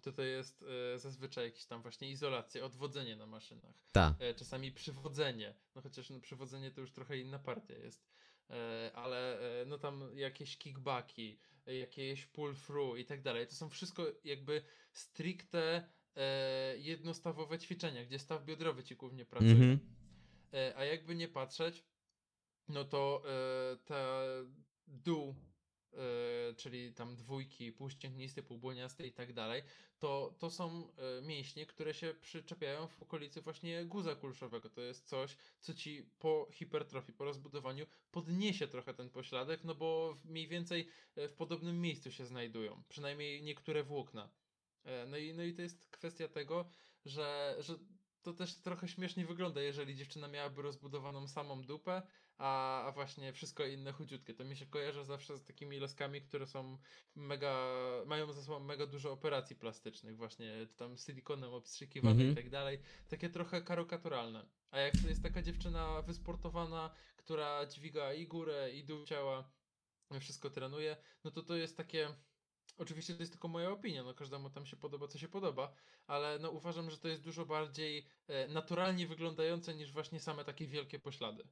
to to jest e, zazwyczaj jakieś tam właśnie izolacje, odwodzenie na maszynach Ta. e, czasami przywodzenie, no chociaż no, przywodzenie to już trochę inna partia jest, e, ale no tam jakieś kickbacki, jakieś pull through i tak dalej, to są wszystko jakby stricte jednostawowe ćwiczenia, gdzie staw biodrowy ci głównie pracuje. Mhm. E, a jakby nie patrzeć, no to e, ta dół, e, czyli tam dwójki, półścięgniste, półbłoniaste i tak dalej, to, to są e, mięśnie, które się przyczepiają w okolicy właśnie guza kulszowego. To jest coś, co ci po hipertrofii, po rozbudowaniu podniesie trochę ten pośladek, no bo mniej więcej e, w podobnym miejscu się znajdują, przynajmniej niektóre włókna. E, No i, no i to jest kwestia tego, że, że to też trochę śmiesznie wygląda, jeżeli dziewczyna miałaby rozbudowaną samą dupę, a, a właśnie wszystko inne chudziutkie. To mi się kojarzy zawsze z takimi laskami, które są mega, mają za sobą mega dużo operacji plastycznych, właśnie tam silikonem obstrzykiwane Mhm. i tak dalej. Takie trochę karykaturalne. A jak to jest taka dziewczyna wysportowana, która dźwiga i górę, i dół ciała, wszystko trenuje, no to to jest takie. Oczywiście to jest tylko moja opinia, no każdemu tam się podoba, co się podoba, ale no uważam, że to jest dużo bardziej e, naturalnie wyglądające niż właśnie same takie wielkie poślady.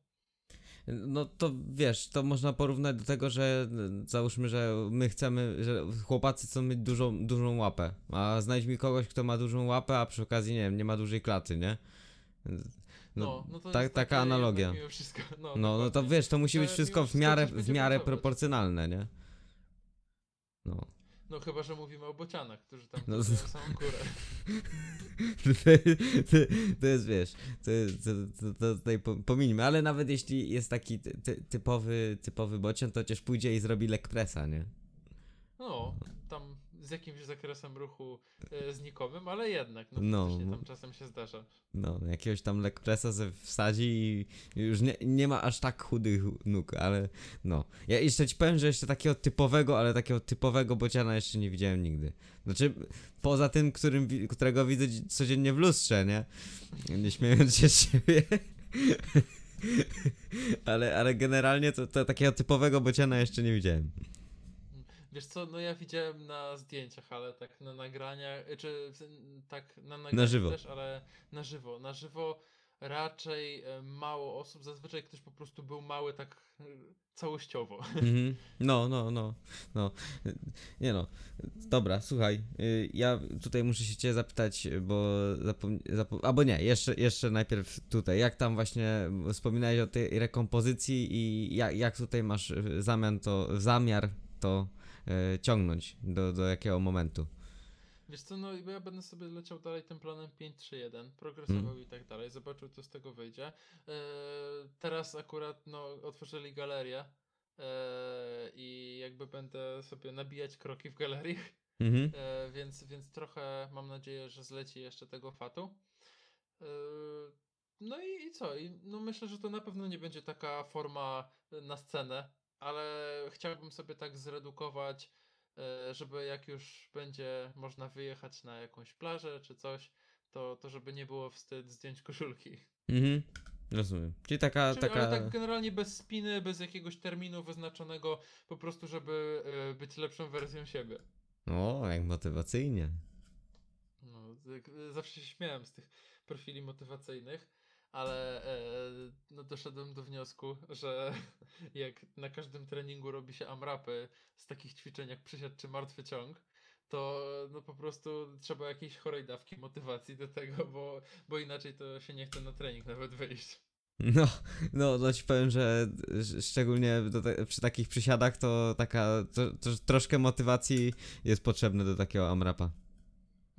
No to wiesz, to można porównać do tego, że załóżmy, że my chcemy, że chłopacy chcą mieć dużą, dużą łapę, a znajdź mi kogoś, kto ma dużą łapę, a przy okazji, nie wiem, nie ma dużej klaty, nie? No, No, no to tak- jest taka analogia. Wszystko, no, no, no to wiesz, to musi być wszystko w miarę, w miarę proporcjonalne, nie? No. No chyba, że mówimy o bocianach, którzy tam No z- samą górę. to, jest, wiesz, to, to, to, to tutaj po- pomińmy, ale nawet jeśli jest taki ty, ty, typowy, typowy bocian, to chociaż pójdzie i zrobi leg pressa, nie? No, z jakimś zakresem ruchu e, znikomym, ale jednak, no, No, tam czasem się zdarza. No, jakiegoś tam leg pressa ze wsadzi i już nie, nie ma aż tak chudych nóg, ale no. Ja jeszcze ci powiem, że jeszcze takiego typowego, ale takiego typowego bociana jeszcze nie widziałem nigdy. Znaczy, poza tym, którym, którego widzę dzi- codziennie w lustrze, nie? Nie śmiejąc się z siebie. ale, ale generalnie to, to takiego typowego bociana jeszcze nie widziałem. Wiesz co, no ja widziałem na zdjęciach, ale tak na nagraniach, e, czy tak na nagraniach żywo. też, ale na żywo. Na żywo raczej e, mało osób, zazwyczaj ktoś po prostu był mały tak e, całościowo. Mhm. No, no, no, no. Nie no. Dobra, słuchaj, y, ja tutaj muszę się cię zapytać, bo zapom... Zapo... albo nie, jeszcze, jeszcze najpierw tutaj, jak tam właśnie wspominałeś o tej rekompozycji i jak, jak tutaj masz y, zamian to, zamiar to y, ciągnąć do, do jakiego momentu? Wiesz co, no i ja będę sobie leciał dalej tym planem 5-3-1, progresował Mm. i tak dalej, zobaczył co z tego wyjdzie. E, teraz akurat no, otworzyli galerię e, i jakby będę sobie nabijać kroki w galerii, Mhm. e, więc, więc trochę mam nadzieję, że zleci jeszcze tego fatu. E, no i, i co? I, no myślę, że to na pewno nie będzie taka forma e, na scenę, ale chciałbym sobie tak zredukować, e, żeby jak już będzie można wyjechać na jakąś plażę czy coś, to, to żeby nie było wstyd zdjąć koszulki. Mhm. Rozumiem. Czyli taka, Czyli, taka... Ale tak generalnie bez spiny, bez jakiegoś terminu wyznaczonego, po prostu żeby e, być lepszą wersją siebie. O, jak motywacyjnie. No, zawsze się śmiałem z tych profili motywacyjnych, ale e, no, doszedłem do wniosku, że jak na każdym treningu robi się amrapy z takich ćwiczeń jak przysiad czy martwy ciąg, to no po prostu trzeba jakiejś chorej dawki motywacji do tego, bo, bo inaczej to się nie chce na trening nawet wyjść. No, no, no ci powiem, że sz- szczególnie te, przy takich przysiadach to taka to, to, troszkę motywacji jest potrzebne do takiego amrapa.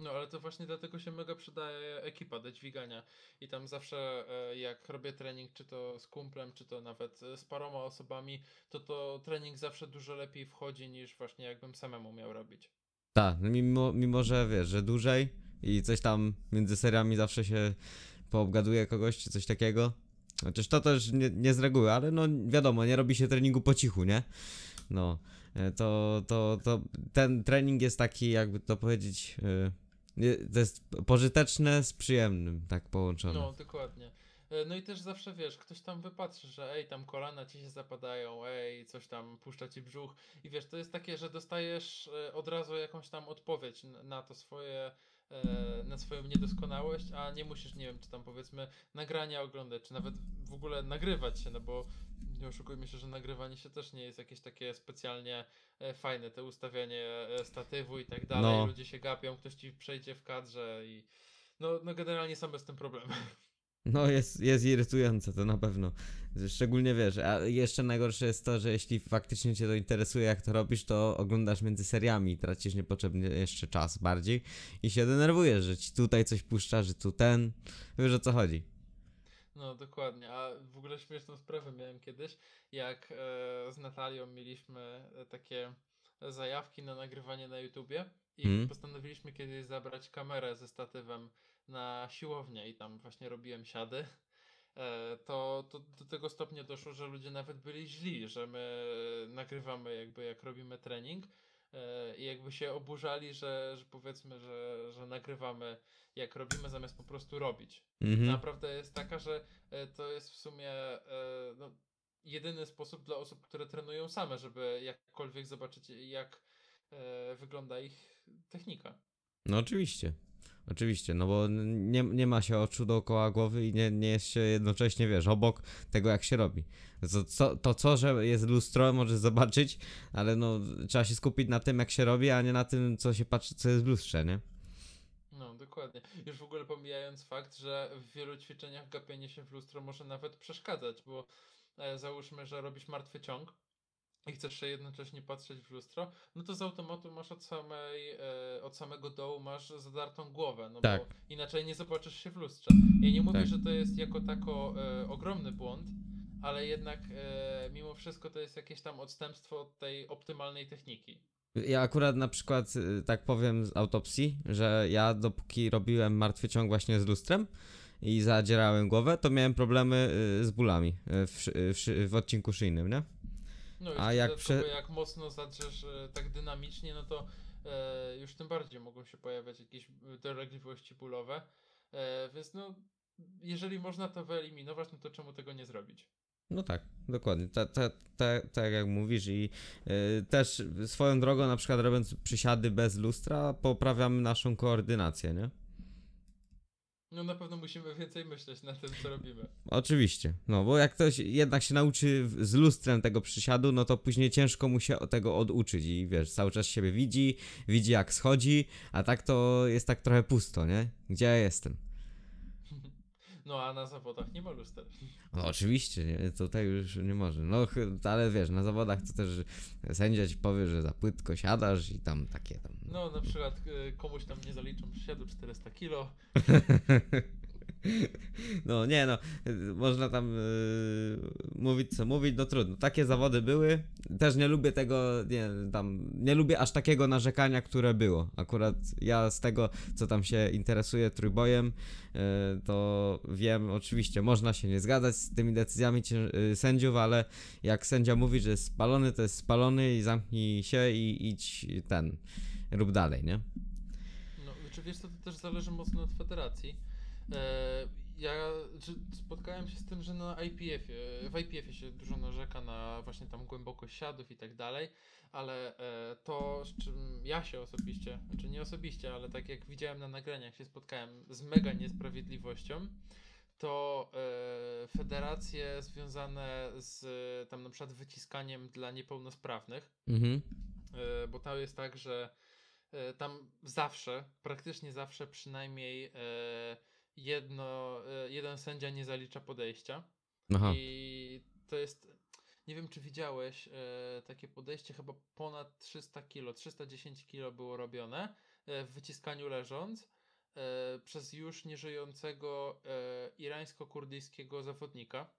No ale to właśnie dlatego się mega przydaje ekipa do dźwigania. I tam zawsze e, jak robię trening, czy to z kumplem, czy to nawet e, z paroma osobami, to to trening zawsze dużo lepiej wchodzi niż właśnie jakbym samemu miał robić. Tak, mimo, mimo że wiesz, że dłużej i coś tam między seriami zawsze się poobgaduje kogoś czy coś takiego. Chociaż to też nie, nie z reguły, ale no wiadomo, nie robi się treningu po cichu, nie? No, e, to, to, to ten trening jest taki, jakby to powiedzieć, nie- to jest pożyteczne z przyjemnym, tak połączone. No, dokładnie. E, No i też zawsze wiesz, ktoś tam wypatrzy, że ej, tam kolana ci się zapadają, ej, coś tam puszcza ci brzuch. I wiesz, to jest takie, że dostajesz e, od razu jakąś tam odpowiedź na to swoje, na swoją niedoskonałość, a nie musisz, nie wiem, czy tam powiedzmy nagrania oglądać, czy nawet w ogóle nagrywać się, no bo nie oszukujmy się, że nagrywanie się też nie jest jakieś takie specjalnie e, fajne, te ustawianie e, statywu i tak dalej, No. ludzie się gapią, ktoś ci przejdzie w kadrze i no, no generalnie są bez tym problemy. No jest, jest irytujące to na pewno. Szczególnie wiesz, a jeszcze najgorsze jest to, że jeśli faktycznie cię to interesuje jak to robisz, to oglądasz między seriami tracisz niepotrzebnie jeszcze czas bardziej i się denerwujesz, że ci tutaj coś puszcza, że tu ten. Wiesz o co chodzi. No dokładnie, a w ogóle śmieszną sprawę miałem kiedyś, jak e, z Natalią mieliśmy e, takie zajawki na nagrywanie na YouTubie i Mhm. postanowiliśmy kiedyś zabrać kamerę ze statywem na siłownię i tam właśnie robiłem siady. E, to, to do tego stopnia doszło, że ludzie nawet byli źli, że my nagrywamy jakby jak robimy trening e, i jakby się oburzali, że, że powiedzmy, że, że nagrywamy jak robimy zamiast po prostu robić. Mhm. Naprawdę jest taka, że e, to jest w sumie no, jedyny sposób dla osób, które trenują same, żeby jakkolwiek zobaczyć, jak wygląda ich technika. No oczywiście. Oczywiście, no bo nie, nie ma się oczu dookoła głowy i nie, nie jest się jednocześnie, wiesz, obok tego jak się robi. To co, to co, że jest lustro, możesz zobaczyć, ale no trzeba się skupić na tym jak się robi, a nie na tym co się patrzy, co jest w lustrze, nie? No, dokładnie. Już w ogóle pomijając fakt, że w wielu ćwiczeniach gapienie się w lustro może nawet przeszkadzać, bo e, załóżmy, że robisz martwy ciąg i chcesz się jednocześnie patrzeć w lustro, no to z automatu masz od samej, e, od samego dołu masz zadartą głowę, no Tak. bo inaczej nie zobaczysz się w lustrze. Ja nie mówię, Tak. że to jest jako tako e, ogromny błąd, ale jednak e, mimo wszystko to jest jakieś tam odstępstwo od tej optymalnej techniki. Ja akurat na przykład, y, tak powiem z autopsji, że ja dopóki robiłem martwy ciąg właśnie z lustrem i zadzierałem głowę, to miałem problemy y, z bólami y, w, w, w odcinku szyjnym, nie? No A i jak jak, prze- jak mocno zadrzesz e, tak dynamicznie, no to e, już tym bardziej mogą się pojawiać jakieś e, dolegliwości bólowe. E, więc no, jeżeli można to wyeliminować, no to czemu tego nie zrobić? No tak, dokładnie. Tak ta, ta, tak jak mówisz i y, też swoją drogą na przykład robiąc przysiady bez lustra poprawiamy naszą koordynację, nie? No na pewno musimy więcej myśleć na tym, co robimy. Oczywiście, no bo jak ktoś jednak się nauczy z lustrem tego przysiadu, no to później ciężko mu się tego oduczyć i wiesz, cały czas siebie widzi, widzi jak schodzi, a tak to jest tak trochę pusto, nie? Gdzie ja jestem? No a na zawodach nie ma luster. No oczywiście, nie, tutaj już nie może. No ale wiesz, na zawodach to też sędzia ci powie, że za płytko siadasz i tam takie tam. No na przykład e, komuś tam nie zaliczą przysiadu 400 kilo. No nie no, można tam y, mówić co mówić, no trudno. Takie zawody były. Też nie lubię tego, nie tam, nie lubię aż takiego narzekania, które było. Akurat ja z tego, co tam się interesuje trójbojem, y, to wiem, oczywiście można się nie zgadzać z tymi decyzjami cię- y, sędziów, ale jak sędzia mówi, że jest spalony, to jest spalony i zamknij się i idź ten, rób dalej, nie? No, czy wiesz, co, to też zależy mocno od federacji. E, ja czy spotkałem się z tym, że na IPF-ie, w IPF-ie się dużo narzeka na właśnie tam głębokość siadów i tak dalej, ale e, to, z czym ja się osobiście, znaczy nie osobiście, ale tak jak widziałem na nagraniach, się spotkałem z mega niesprawiedliwością, to e, federacje związane z tam na przykład wyciskaniem dla niepełnosprawnych, Mhm. Bo to jest tak, że tam zawsze, praktycznie zawsze przynajmniej jedno, e, jeden sędzia nie zalicza podejścia. Aha. I to jest, nie wiem czy widziałeś, e, takie podejście chyba ponad 300 kilo, 310 kilo było robione e, w wyciskaniu leżąc przez już nieżyjącego irańsko-kurdyjskiego zawodnika.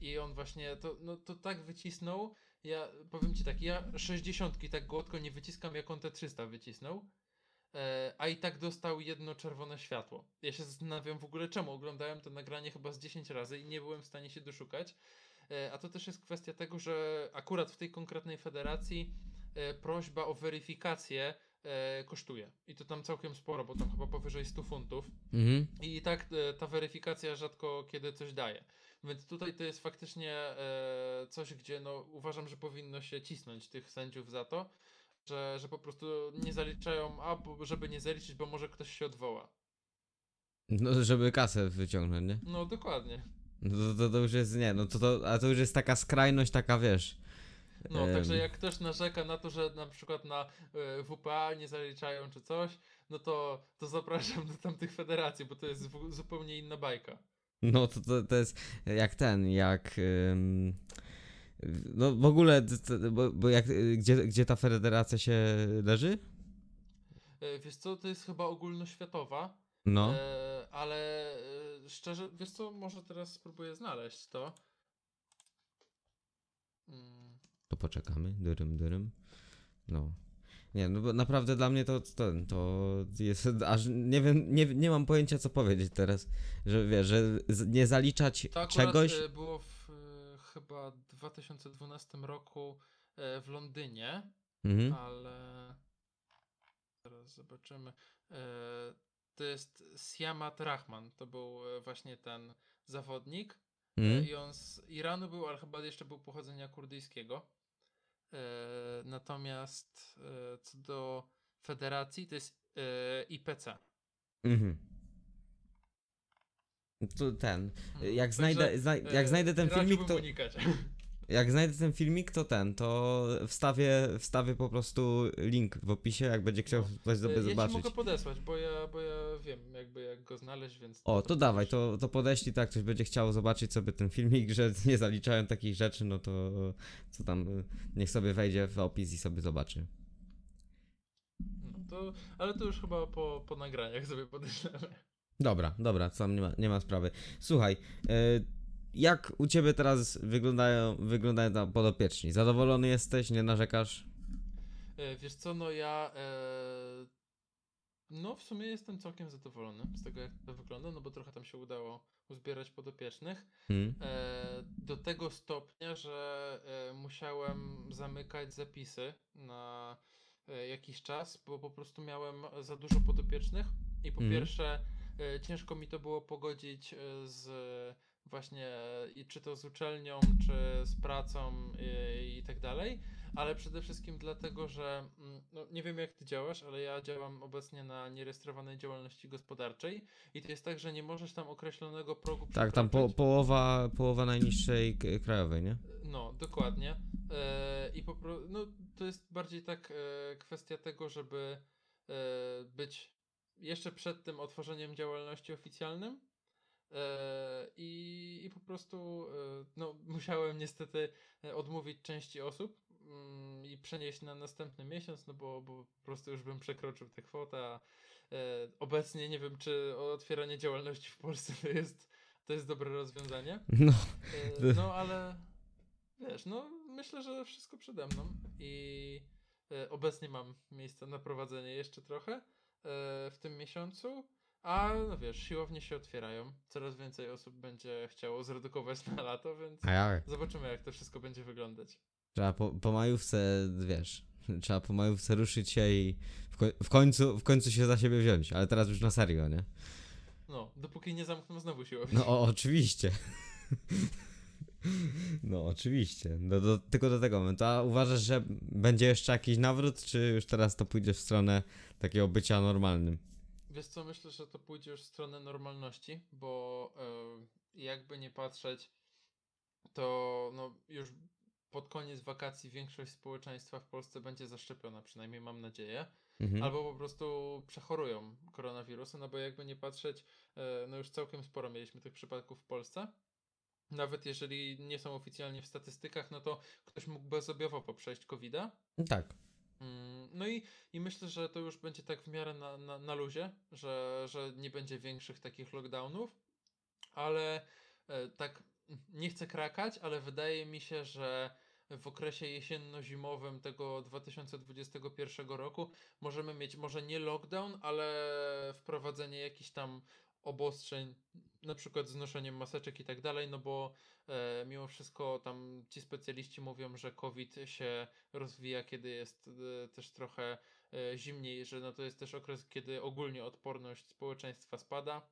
I on właśnie to, no, to tak wycisnął. Ja powiem ci tak, ja 60 tak gładko nie wyciskam, jak on te 300 wycisnął. E, a i tak dostał jedno czerwone światło. Ja się zastanawiam w ogóle czemu. Oglądałem to nagranie chyba z 10 razy i nie byłem w stanie się doszukać. E, a to też jest kwestia tego, że akurat w tej konkretnej federacji e, prośba o weryfikację kosztuje. I to tam całkiem sporo, bo tam chyba powyżej 100 funtów. Mhm. I tak ta weryfikacja rzadko kiedy coś daje. Więc tutaj to jest faktycznie coś, gdzie no, uważam, że powinno się cisnąć tych sędziów za to, że, że po prostu nie zaliczają, a żeby nie zaliczyć, bo może ktoś się odwoła. No, żeby kasę wyciągnąć, nie? No dokładnie. No to, to, to już jest, nie, no to, to, a to już jest taka skrajność, taka wiesz. No, em, także jak ktoś narzeka na to, że na przykład na e, WPA nie zaliczają czy coś, no to, to zapraszam do tamtych federacji, bo to jest w, zupełnie inna bajka. No to, to, to jest jak ten, jak. ym, no w ogóle, bo, bo jak, gdzie, gdzie ta federacja się leży? E, wiesz co, to jest chyba ogólnoświatowa, No. E, ale e, szczerze, wiesz co, może teraz spróbuję znaleźć to. Mm, To poczekamy. Dyrym, dyrym. No. Nie, no bo naprawdę dla mnie to, to, to jest aż nie wiem, nie, nie mam pojęcia co powiedzieć teraz, że wiesz, że nie zaliczać To czegoś. e, było w chyba 2012 roku e, w Londynie, Mhm. ale teraz zobaczymy. E, to jest Siamat Rahman, to był e, właśnie ten zawodnik. Mhm. I on z Iranu był, ale chyba jeszcze był pochodzenia kurdyjskiego. Natomiast co do federacji, to jest IPC. Mhm. To ten. Mm, Jak także, znajdę, zna, jak znajdę ten filmik, to. unikać. Jak znajdę ten filmik, to ten, to wstawię, wstawię po prostu link w opisie, jak będzie chciał No. ktoś E, sobie ja zobaczyć. mogę podesłać, bo ja, bo ja wiem jakby jak go znaleźć, więc... O, to dawaj, możesz- to, to podeślij tak, ktoś będzie chciał zobaczyć sobie ten filmik, że nie zaliczają takich rzeczy, no to co tam, niech sobie wejdzie w opis i sobie zobaczy. No, to, ale to już chyba po, po nagraniach sobie podeślemy. Dobra, dobra, tam nie ma, nie ma sprawy. Słuchaj, y, jak u ciebie teraz wyglądają, wyglądają tam podopieczni? Zadowolony jesteś, nie narzekasz? E, Wiesz co, no ja... E, no w sumie jestem całkiem zadowolony z tego jak to wygląda, no bo trochę tam się udało uzbierać podopiecznych. Hmm? E, do tego stopnia, że e, musiałem zamykać zapisy na e, jakiś czas, bo po prostu miałem za dużo podopiecznych i po Mhm. pierwsze e, ciężko mi to było pogodzić e, z właśnie i czy to z uczelnią, czy z pracą e, i tak dalej, ale przede wszystkim dlatego, że mm, no, nie wiem jak ty działasz, ale ja działam obecnie na nierejestrowanej działalności gospodarczej i to jest tak, że nie możesz tam określonego progu Tak, tam po, połowa, połowa najniższej krajowej, nie? No, dokładnie. E, I po no, to jest bardziej tak e, kwestia tego, żeby e, być jeszcze przed tym otworzeniem działalności oficjalnym. E, i, I po prostu e, no, musiałem niestety e, odmówić części osób mm, i przenieść na następny miesiąc, no bo, bo po prostu już bym przekroczył tę kwotę. A, obecnie nie wiem, czy otwieranie działalności w Polsce to jest, to jest dobre rozwiązanie. No, No ale wiesz, no myślę, że wszystko przede mną i obecnie mam miejsce na prowadzenie jeszcze trochę w tym miesiącu, a no wiesz, siłownie się otwierają, coraz więcej osób będzie chciało zredukować na lato, więc a zobaczymy jak to wszystko będzie wyglądać. Trzeba po, po majówce, wiesz, trzeba po majówce ruszyć się i w, w, końcu, w końcu się za siebie wziąć, ale teraz już na serio, nie? No, dopóki nie zamkną znowu siłownię. No o, oczywiście. No oczywiście, no, do, tylko do tego momentu. A uważasz, że będzie jeszcze jakiś nawrót, czy już teraz to pójdzie w stronę takiego bycia normalnym? Wiesz co, myślę, że to pójdzie już w stronę normalności, bo e, jakby nie patrzeć, to no, już pod koniec wakacji większość społeczeństwa w Polsce będzie zaszczepiona, przynajmniej mam nadzieję, Mhm. albo po prostu przechorują koronawirusa, no bo jakby nie patrzeć, e, no już całkiem sporo mieliśmy tych przypadków w Polsce. Nawet jeżeli nie są oficjalnie w statystykach, no to ktoś mógł bezobjawowo przejść COVID-a, Tak. Mm, No i, i myślę, że to już będzie tak w miarę na, na, na luzie, że, że nie będzie większych takich lockdownów, ale e, tak nie chcę krakać, ale wydaje mi się, że w okresie jesienno-zimowym tego 2021 roku możemy mieć może nie lockdown, ale wprowadzenie jakichś tam obostrzeń, na przykład z noszeniem maseczek i tak dalej, no bo e, mimo wszystko tam ci specjaliści mówią, że COVID się rozwija, kiedy jest e, też trochę e, zimniej, że no to jest też okres, kiedy ogólnie odporność społeczeństwa spada.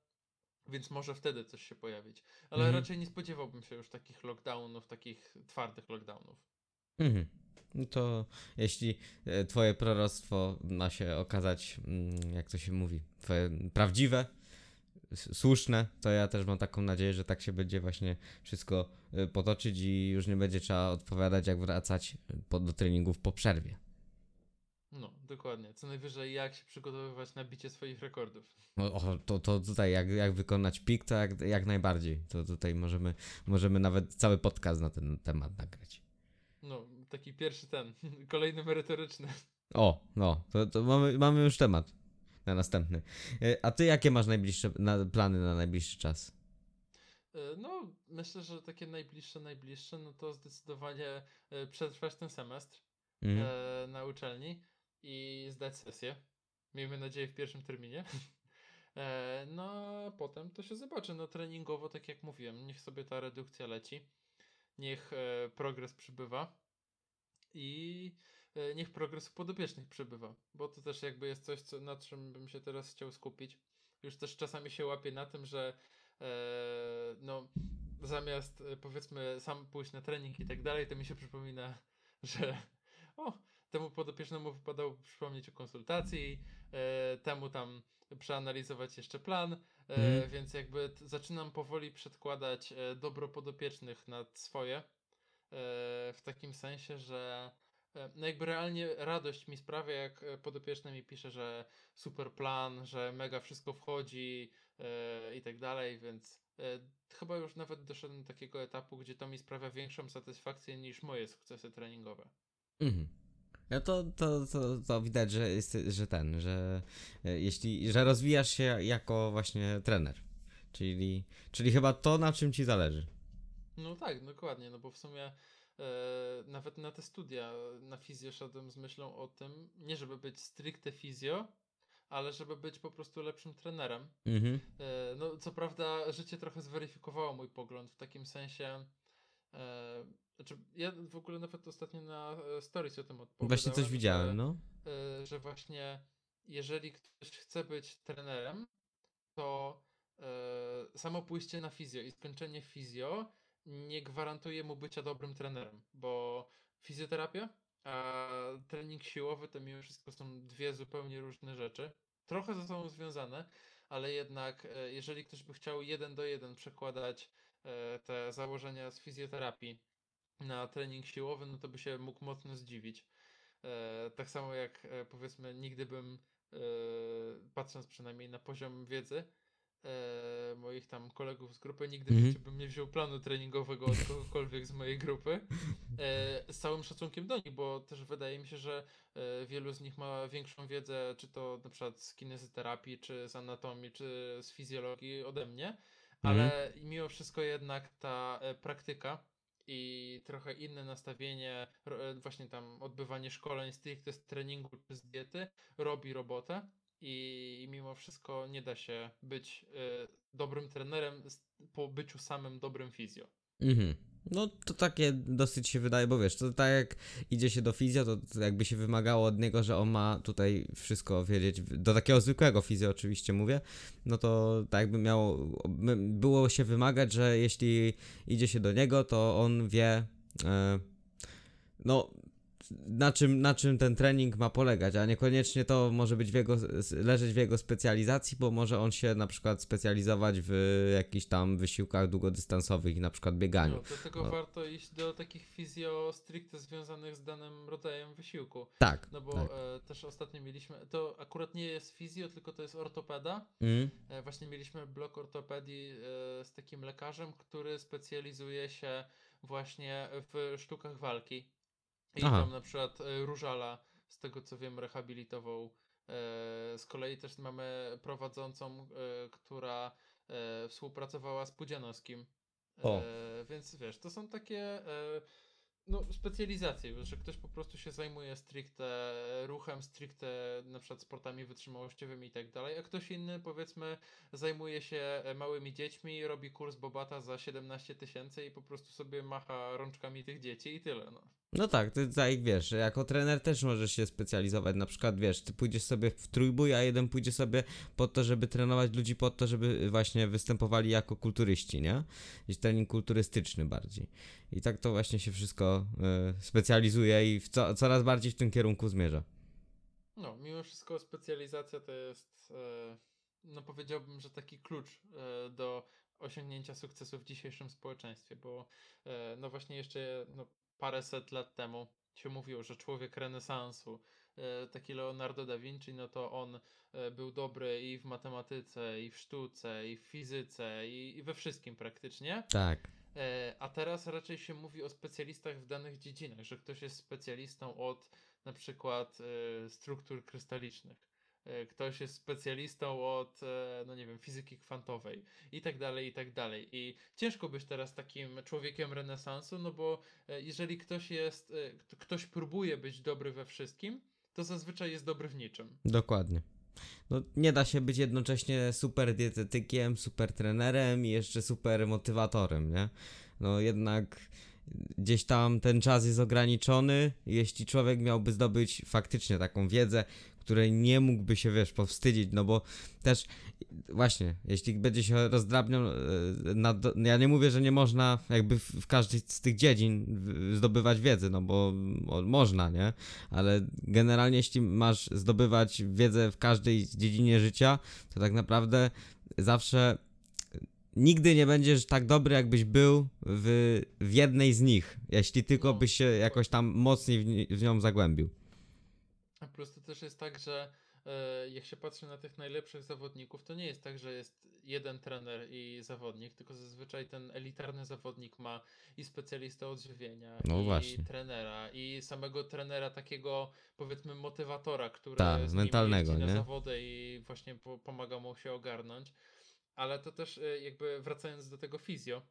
Więc może wtedy coś się pojawić. Ale Mhm. raczej nie spodziewałbym się już takich lockdownów, takich twardych lockdownów. Mhm. No to jeśli e, twoje proroctwo ma się okazać, mm, jak to się mówi, twoje prawdziwe, słuszne, to ja też mam taką nadzieję, że tak się będzie właśnie wszystko e, potoczyć i już nie będzie trzeba odpowiadać, jak wracać po, do treningów po przerwie. No, dokładnie. Co najwyżej jak się przygotowywać na bicie swoich rekordów. O, o, to, to tutaj jak, jak wykonać pik, to jak, jak najbardziej. To tutaj możemy, możemy nawet cały podcast na ten temat nagrać. No, taki pierwszy ten, kolejny merytoryczny. O, no, to, to mamy, mamy już temat na następny. E, A ty jakie masz najbliższe na, plany na najbliższy czas? E, No, myślę, że takie najbliższe, najbliższe, no to zdecydowanie e, przetrwać ten semestr Mhm. na uczelni i zdać sesję. Miejmy nadzieję w pierwszym terminie. No, a potem to się zobaczy. No, treningowo, tak jak mówiłem, niech sobie ta redukcja leci. Niech progres przybywa i niech progres podopiecznych przybywa, bo to też jakby jest coś, co, na czym bym się teraz chciał skupić. Już też czasami się łapię na tym, że e, no, zamiast e, powiedzmy sam pójść na trening i tak dalej, to mi się przypomina, że o, temu podopiecznemu wypadało przypomnieć o konsultacji, e, temu tam przeanalizować jeszcze plan, e, Mhm. więc jakby zaczynam powoli przedkładać e, dobro podopiecznych nad swoje, e, w takim sensie, że e, no jakby realnie radość mi sprawia, jak e, podopieczny mi pisze, że super plan, że mega wszystko wchodzi e, i tak dalej, więc e, chyba już nawet doszedłem do takiego etapu, gdzie to mi sprawia większą satysfakcję niż moje sukcesy treningowe. Mhm. No to, to, to, to widać, że, jest, że ten, że e, jeśli, że rozwijasz się jako właśnie trener. Czyli, czyli chyba to, na czym ci zależy. No tak, dokładnie, no bo w sumie e, nawet na te studia na fizjo szedłem z myślą o tym, nie żeby być stricte fizjo, ale żeby być po prostu lepszym trenerem. Mhm. E, no co prawda życie trochę zweryfikowało mój pogląd w takim sensie, e, znaczy ja w ogóle nawet ostatnio na e, stories o tym odpowiadałem. Właśnie coś że- widziałem, no. e, że właśnie jeżeli ktoś chce być trenerem, to e, samo pójście na fizjo i skończenie fizjo nie gwarantuje mu bycia dobrym trenerem, bo fizjoterapia a trening siłowy to mimo wszystko są dwie zupełnie różne rzeczy. Trochę ze sobą związane, ale jednak e, jeżeli ktoś by chciał jeden do jeden przekładać e, te założenia z fizjoterapii na trening siłowy, no to by się mógł mocno zdziwić. E, tak samo jak powiedzmy, nigdy bym, patrząc przynajmniej na poziom wiedzy e, moich tam kolegów z grupy, nigdy Mhm. życiu bym nie wziął planu treningowego od kogokolwiek z mojej grupy. E, z całym szacunkiem do nich, bo też wydaje mi się, że e, wielu z nich ma większą wiedzę, czy to na przykład z kinezyterapii, czy z anatomii, czy z fizjologii ode mnie, ale mimo wszystko jednak ta e, praktyka i trochę inne nastawienie, e, właśnie tam odbywanie szkoleń stricte z treningu czy z diety robi robotę i, mimo wszystko nie da się być e, dobrym trenerem po byciu samym dobrym fizjo. Mhm. No to takie dosyć się wydaje, bo wiesz, to tak jak idzie się do fizjo, to, jakby się wymagało od niego, że on ma tutaj wszystko wiedzieć, do takiego zwykłego fizjo oczywiście mówię, no to tak jakby miało, było się wymagać, że jeśli idzie się do niego, to on wie, e, no na czym, na czym ten trening ma polegać, a niekoniecznie to może być w jego, leżeć w jego specjalizacji, bo może on się na przykład specjalizować w jakichś tam wysiłkach długodystansowych i na przykład bieganiu. No, dlatego No. warto iść do takich fizjo stricte związanych z danym rodzajem wysiłku. Tak. No bo tak. e, też ostatnio mieliśmy, to akurat nie jest fizjo, tylko to jest ortopeda. Mm, E, Właśnie mieliśmy blok ortopedii e, z takim lekarzem, który specjalizuje się właśnie w sztukach walki. I Aha. tam na przykład e, Różala z tego co wiem, rehabilitował. E, z kolei też mamy prowadzącą, e, która współpracowała z Pudzianowskim. O. Więc wiesz, to są takie no, specjalizacje, że ktoś po prostu się zajmuje stricte ruchem, stricte na przykład sportami wytrzymałościowymi i tak dalej, a ktoś inny powiedzmy zajmuje się małymi dziećmi, robi kurs Bobata za 17 tysięcy i po prostu sobie macha rączkami tych dzieci i tyle. No. No tak, ty tak wiesz, jako trener też możesz się specjalizować. Na przykład wiesz, ty pójdziesz sobie w trójbój, a jeden pójdzie sobie po to, żeby trenować ludzi po to, żeby właśnie występowali jako kulturyści, nie? Jakiś trening kulturystyczny bardziej. I tak to właśnie się wszystko y, specjalizuje i co, coraz bardziej w tym kierunku zmierza. No, mimo wszystko specjalizacja to jest, e, no powiedziałbym, że taki klucz e, do osiągnięcia sukcesu w dzisiejszym społeczeństwie, bo e, no właśnie jeszcze no, paręset lat temu się mówiło, że człowiek renesansu, e, taki Leonardo da Vinci, no to on e, był dobry i w matematyce, i w sztuce, i w fizyce, i, we wszystkim praktycznie. Tak. E, A teraz raczej się mówi o specjalistach w danych dziedzinach, że ktoś jest specjalistą od na przykład struktur krystalicznych, ktoś jest specjalistą od, e, no nie wiem, fizyki kwantowej i tak dalej, i tak dalej. I ciężko być teraz takim człowiekiem renesansu, no bo e, jeżeli ktoś jest, e, ktoś próbuje być dobry we wszystkim, to zazwyczaj jest dobry w niczym. Dokładnie. No, nie da się być jednocześnie super dietetykiem, super trenerem i jeszcze super motywatorem, nie? No jednak gdzieś tam ten czas jest ograniczony. Jeśli człowiek miałby zdobyć faktycznie taką wiedzę, której nie mógłby się, wiesz, powstydzić, no bo też właśnie, jeśli będzie się rozdrabniał, e, na, ja nie mówię, że nie można jakby w, w każdej z tych dziedzin zdobywać wiedzy, no bo o, można, nie? Ale generalnie jeśli masz zdobywać wiedzę w każdej dziedzinie życia, to tak naprawdę zawsze nigdy nie będziesz tak dobry, jakbyś był w, w jednej z nich, jeśli tylko No, byś się jakoś tam mocniej w, w nią zagłębił. Plus to też jest tak, że e, jak się patrzy na tych najlepszych zawodników, to nie jest tak, że jest jeden trener i zawodnik, tylko zazwyczaj ten elitarny zawodnik ma i specjalistę odżywienia, No i właśnie. trenera, i samego trenera takiego powiedzmy motywatora, który Tak, z mentalnego, na nie? zawody i właśnie po, pomaga mu się ogarnąć. Ale to też e, jakby wracając do tego fizjo,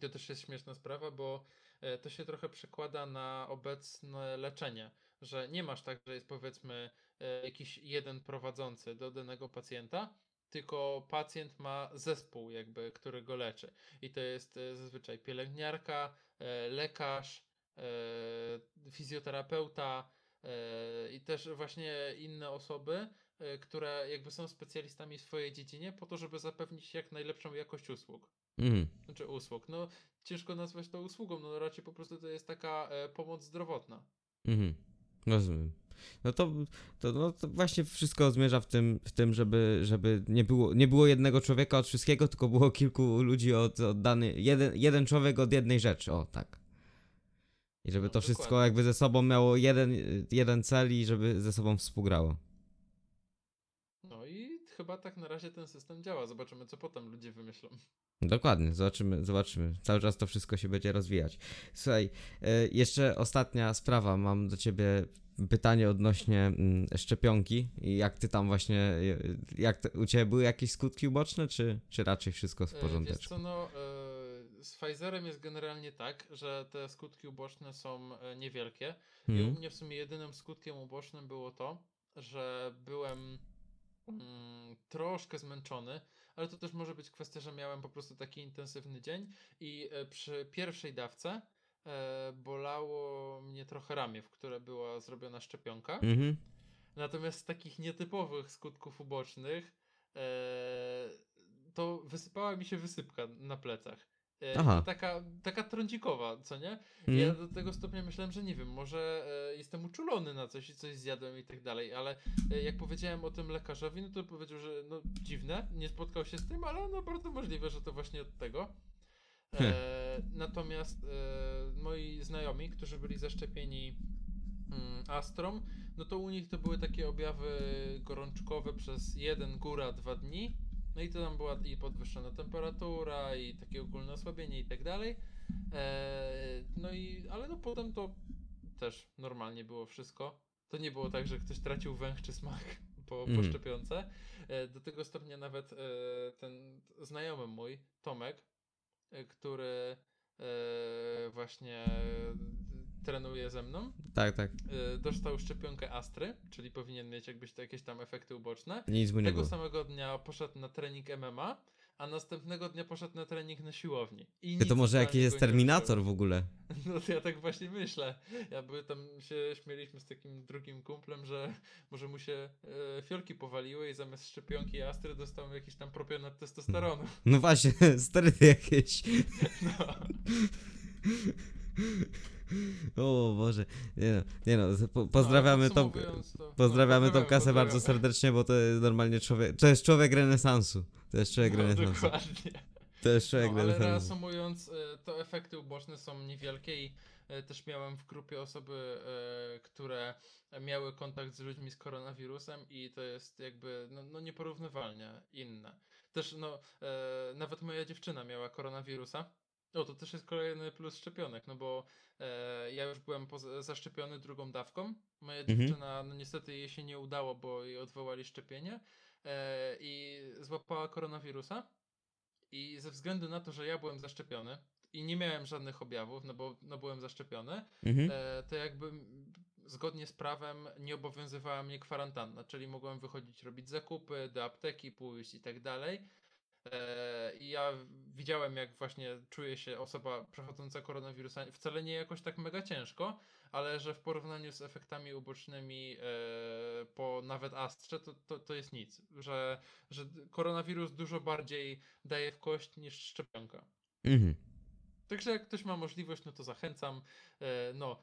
to też jest śmieszna sprawa, bo e, to się trochę przekłada na obecne leczenie, że nie masz tak, że jest powiedzmy e, jakiś jeden prowadzący do danego pacjenta, tylko pacjent ma zespół jakby, który go leczy. I to jest e, zazwyczaj pielęgniarka, e, lekarz, fizjoterapeuta i też właśnie inne osoby, które jakby są specjalistami w swojej dziedzinie po to, żeby zapewnić jak najlepszą jakość usług. Mhm. Znaczy usług. No ciężko nazwać to usługą, no raczej po prostu to jest taka pomoc zdrowotna. Mhm. Rozumiem. No to, to, no to właśnie wszystko zmierza w tym, w tym żeby, żeby nie, było, nie było jednego człowieka od wszystkiego, tylko było kilku ludzi od, od dany, jeden, jeden człowiek od jednej rzeczy, o tak. I żeby No, to wszystko dokładnie. jakby ze sobą miało jeden, jeden cel i żeby ze sobą współgrało. I chyba tak na razie ten system działa. Zobaczymy, co potem ludzie wymyślą. Dokładnie, zobaczymy, zobaczymy. Cały czas to wszystko się będzie rozwijać. Słuchaj, e, jeszcze ostatnia sprawa. Mam do ciebie pytanie odnośnie mm, szczepionki i jak ty tam właśnie, e, jak te, u ciebie były jakieś skutki uboczne, czy, czy raczej wszystko w E, Wiesz co, no z Pfizerem jest generalnie tak, że te skutki uboczne są niewielkie. I u Mhm. mnie w sumie jedynym skutkiem ubocznym było to, że byłem mm, troszkę zmęczony, ale to też może być kwestia, że miałem po prostu taki intensywny dzień i e, przy pierwszej dawce e, bolało mnie trochę ramię, w które była zrobiona szczepionka. Mhm. Natomiast z takich nietypowych skutków ubocznych e, to wysypała mi się wysypka na plecach. E, Aha. taka, taka trądzikowa, co nie? Mhm. Ja do tego stopnia myślałem, że nie wiem, może e, jestem uczulony na coś i coś zjadłem i tak dalej, ale e, jak powiedziałem o tym lekarzowi, no to powiedział, że no dziwne, nie spotkał się z tym, ale no bardzo możliwe, że to właśnie od tego. E, natomiast e, moi znajomi, którzy byli zaszczepieni mm, Astrom, no to u nich to były takie objawy gorączkowe przez jeden, góra, dwa dni. No i to tam była i podwyższona temperatura, i takie ogólne osłabienie i tak dalej. E, no i, ale no potem to też normalnie było wszystko. To nie było tak, że ktoś tracił węch czy smak po, po Mhm. szczepionce. E, Do tego stopnia nawet e, ten znajomy mój, Tomek, który właśnie trenuje ze mną, Tak, tak. e, dostał szczepionkę Astry, czyli powinien mieć jakbyś to jakieś tam efekty uboczne. Nic mu nie Tego było. samego dnia poszedł na trening MMA, a następnego dnia poszedł na trening na siłowni. I to może jakiś jest Terminator w ogóle. no to ja tak właśnie myślę. Ja by tam się śmieliśmy z takim drugim kumplem, że może mu się e, fiolki powaliły i zamiast szczepionki Astry dostał jakiś tam propionat testosteronu. No właśnie, sterydy jakieś. No. O Boże. Nie no, nie no po, pozdrawiamy No, tą... podsumowując to- Pozdrawiamy tą kasę bardzo pozdrawiamy. serdecznie, bo to jest normalnie człowiek. To jest człowiek renesansu. To jest człowiek No, renesansu. dokładnie. To jest człowiek No, ale reasumując, e, to efekty uboczne są niewielkie i e, też miałem w grupie osoby, e, które miały kontakt z ludźmi z koronawirusem i to jest jakby no, no nieporównywalnie inne. Też no, nawet moja dziewczyna miała koronawirusa. O, to też jest kolejny plus szczepionek, no bo ja już byłem zaszczepiony drugą dawką. Moja Mhm. dziewczyna, no niestety jej się nie udało, bo jej odwołali szczepienie e, i złapała koronawirusa. I ze względu na to, że ja byłem zaszczepiony i nie miałem żadnych objawów, no bo no byłem zaszczepiony, Mhm. e, to jakby zgodnie z prawem nie obowiązywała mnie kwarantanna, czyli mogłem wychodzić robić zakupy, do apteki pójść i tak dalej. E, I ja widziałem, jak właśnie czuje się osoba przechodząca koronawirusa, wcale nie jakoś tak mega ciężko, ale że w porównaniu z efektami ubocznymi e, po nawet astrze, to, to, to jest nic. Że, że koronawirus dużo bardziej daje w kość niż szczepionka. Mhm. Także jak ktoś ma możliwość, no to zachęcam. E, no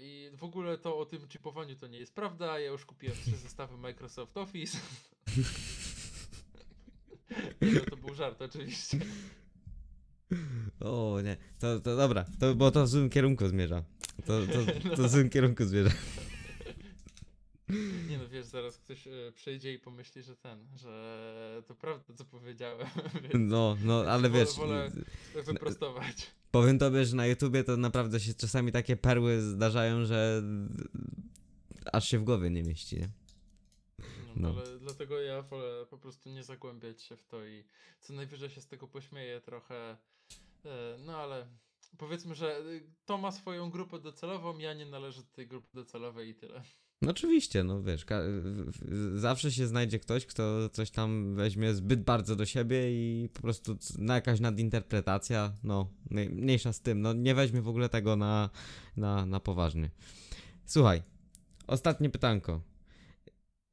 i w ogóle to o tym chipowaniu to nie jest prawda. Ja już kupiłem trzy zestawy Microsoft Office. no to był żart oczywiście. O nie, to, to dobra, to, bo to w złym kierunku zmierza. To, to, to w złym kierunku zmierza. Nie no wiesz, zaraz ktoś e, przyjdzie i pomyśli, że ten, że to prawda co powiedziałem. Więc No, no, ale wolę- wiesz, wolę wyprostować. powiem tobie, że na YouTubie to naprawdę się czasami takie perły zdarzają, że aż się w głowie nie mieści, nie? No. Ale dlatego ja wolę po prostu nie zagłębiać się w to i co najwyżej się z tego pośmieję trochę. E, No ale powiedzmy, że y, to ma swoją grupę docelową, ja nie należę do tej grupy docelowej i tyle. No oczywiście, no wiesz, zawsze się znajdzie ktoś, kto coś tam weźmie zbyt bardzo do siebie i po prostu na jakaś nadinterpretacja, no mniej- mniejsza z tym, no nie weźmie w ogóle tego na, na, na poważnie. Słuchaj, ostatnie pytanko.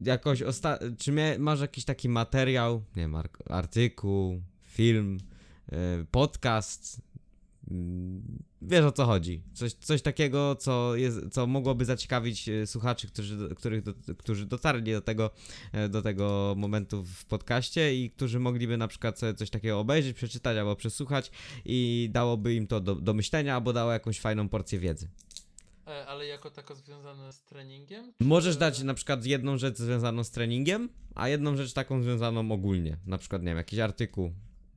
Jakoś osta- czy mia- masz jakiś taki materiał, nie wiem, ar- artykuł, film, y, podcast, Mm, Wiesz o co chodzi. Coś, coś takiego, co, jest, co mogłoby zaciekawić e, słuchaczy, którzy, których do, którzy dotarli do tego, e, do tego momentu w podcaście i którzy mogliby na przykład sobie coś takiego obejrzeć, przeczytać albo przesłuchać i dałoby im to do, do myślenia albo dało jakąś fajną porcję wiedzy. E, Ale jako tako związane z treningiem? Możesz czy- dać na przykład jedną rzecz związaną z treningiem, a jedną rzecz taką związaną ogólnie. Na przykład, nie wiem, jakiś artykuł,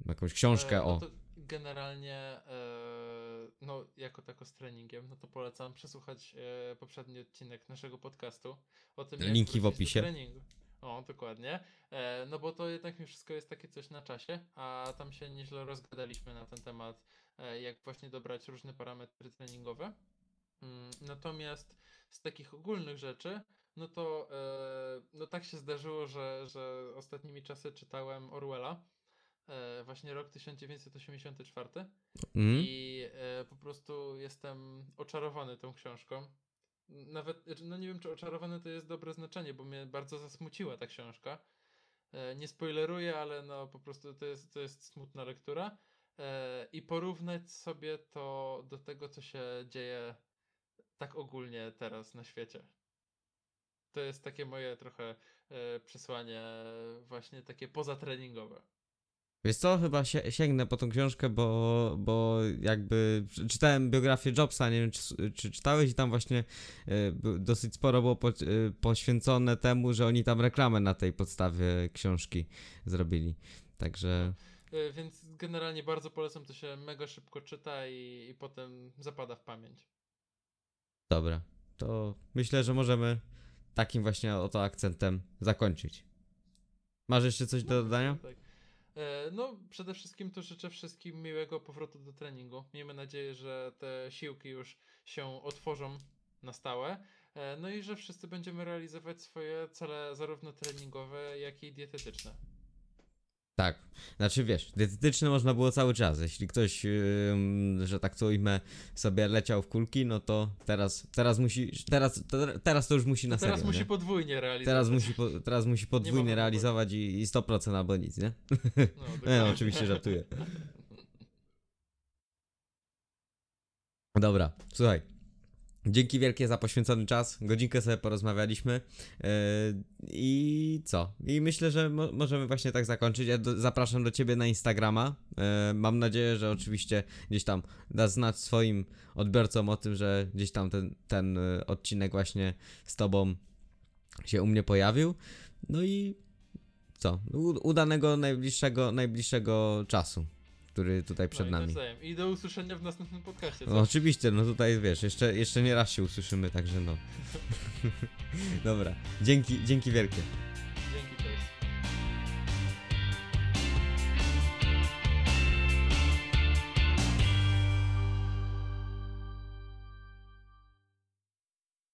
jakąś książkę E, no o. to generalnie, e, no jako tako z treningiem, no to polecam przesłuchać e, poprzedni odcinek naszego podcastu o tym, jak Linki w wrócić opisie. Treningu. O, dokładnie. E, no bo to jednak mi wszystko jest takie coś na czasie, a tam się nieźle rozgadaliśmy na ten temat, e, jak właśnie dobrać różne parametry treningowe. Mm, Natomiast z takich ogólnych rzeczy, no to e, no tak się zdarzyło, że, że ostatnimi czasy czytałem Orwella, e, właśnie rok 1984 Mhm. i e, po prostu jestem oczarowany tą książką. Nawet, znaczy, no nie wiem, czy oczarowany to jest dobre znaczenie, bo mnie bardzo zasmuciła ta książka. Nie spoileruję, ale no po prostu to jest, to jest smutna lektura. I porównać sobie to do tego, co się dzieje tak ogólnie teraz na świecie. To jest takie moje trochę e, przesłanie właśnie takie pozatreningowe. Wiesz co, chyba się, sięgnę po tą książkę, bo, bo jakby czytałem biografię Jobsa, nie wiem czy, czy czytałeś i tam właśnie by- dosyć sporo było po, e, poświęcone temu, że oni tam reklamę na tej podstawie książki zrobili. Także E, Więc generalnie bardzo polecam, to się mega szybko czyta i, i potem zapada w pamięć. Dobra. to myślę, że możemy takim właśnie oto akcentem zakończyć. Masz jeszcze coś do dodania? Tak. E, No, przede wszystkim to życzę wszystkim miłego powrotu do treningu. Miejmy nadzieję, że te siłki już się otworzą na stałe. E, No i że wszyscy będziemy realizować swoje cele zarówno treningowe, jak i dietetyczne. Tak. Znaczy wiesz, dietetyczne można było cały czas. Jeśli ktoś, ym, że tak to ujmę, sobie leciał w kulki, no to teraz, teraz musi, teraz, to, teraz to już musi na To teraz serio, musi nie? podwójnie realizować. Teraz musi, po, teraz musi podwójnie realizować i, i 100% albo nic, nie? No, Nie, no, oczywiście żartuję. Dobra, słuchaj. Dzięki wielkie za poświęcony czas. Godzinkę sobie porozmawialiśmy. Yy, I co? I myślę, że mo możemy właśnie tak zakończyć. Ja do zapraszam do ciebie na Instagrama. Yy, mam nadzieję, że oczywiście gdzieś tam da znać swoim odbiorcom o tym, że gdzieś tam ten, ten y, odcinek właśnie z tobą się u mnie pojawił. No i co? U udanego najbliższego, najbliższego czasu, który tutaj przed no i nami. nawzajem. I do usłyszenia w następnym podcaście. No, Co? oczywiście, no tutaj wiesz, jeszcze, jeszcze nie raz się usłyszymy, także no. Dobra, dzięki, dzięki wielkie.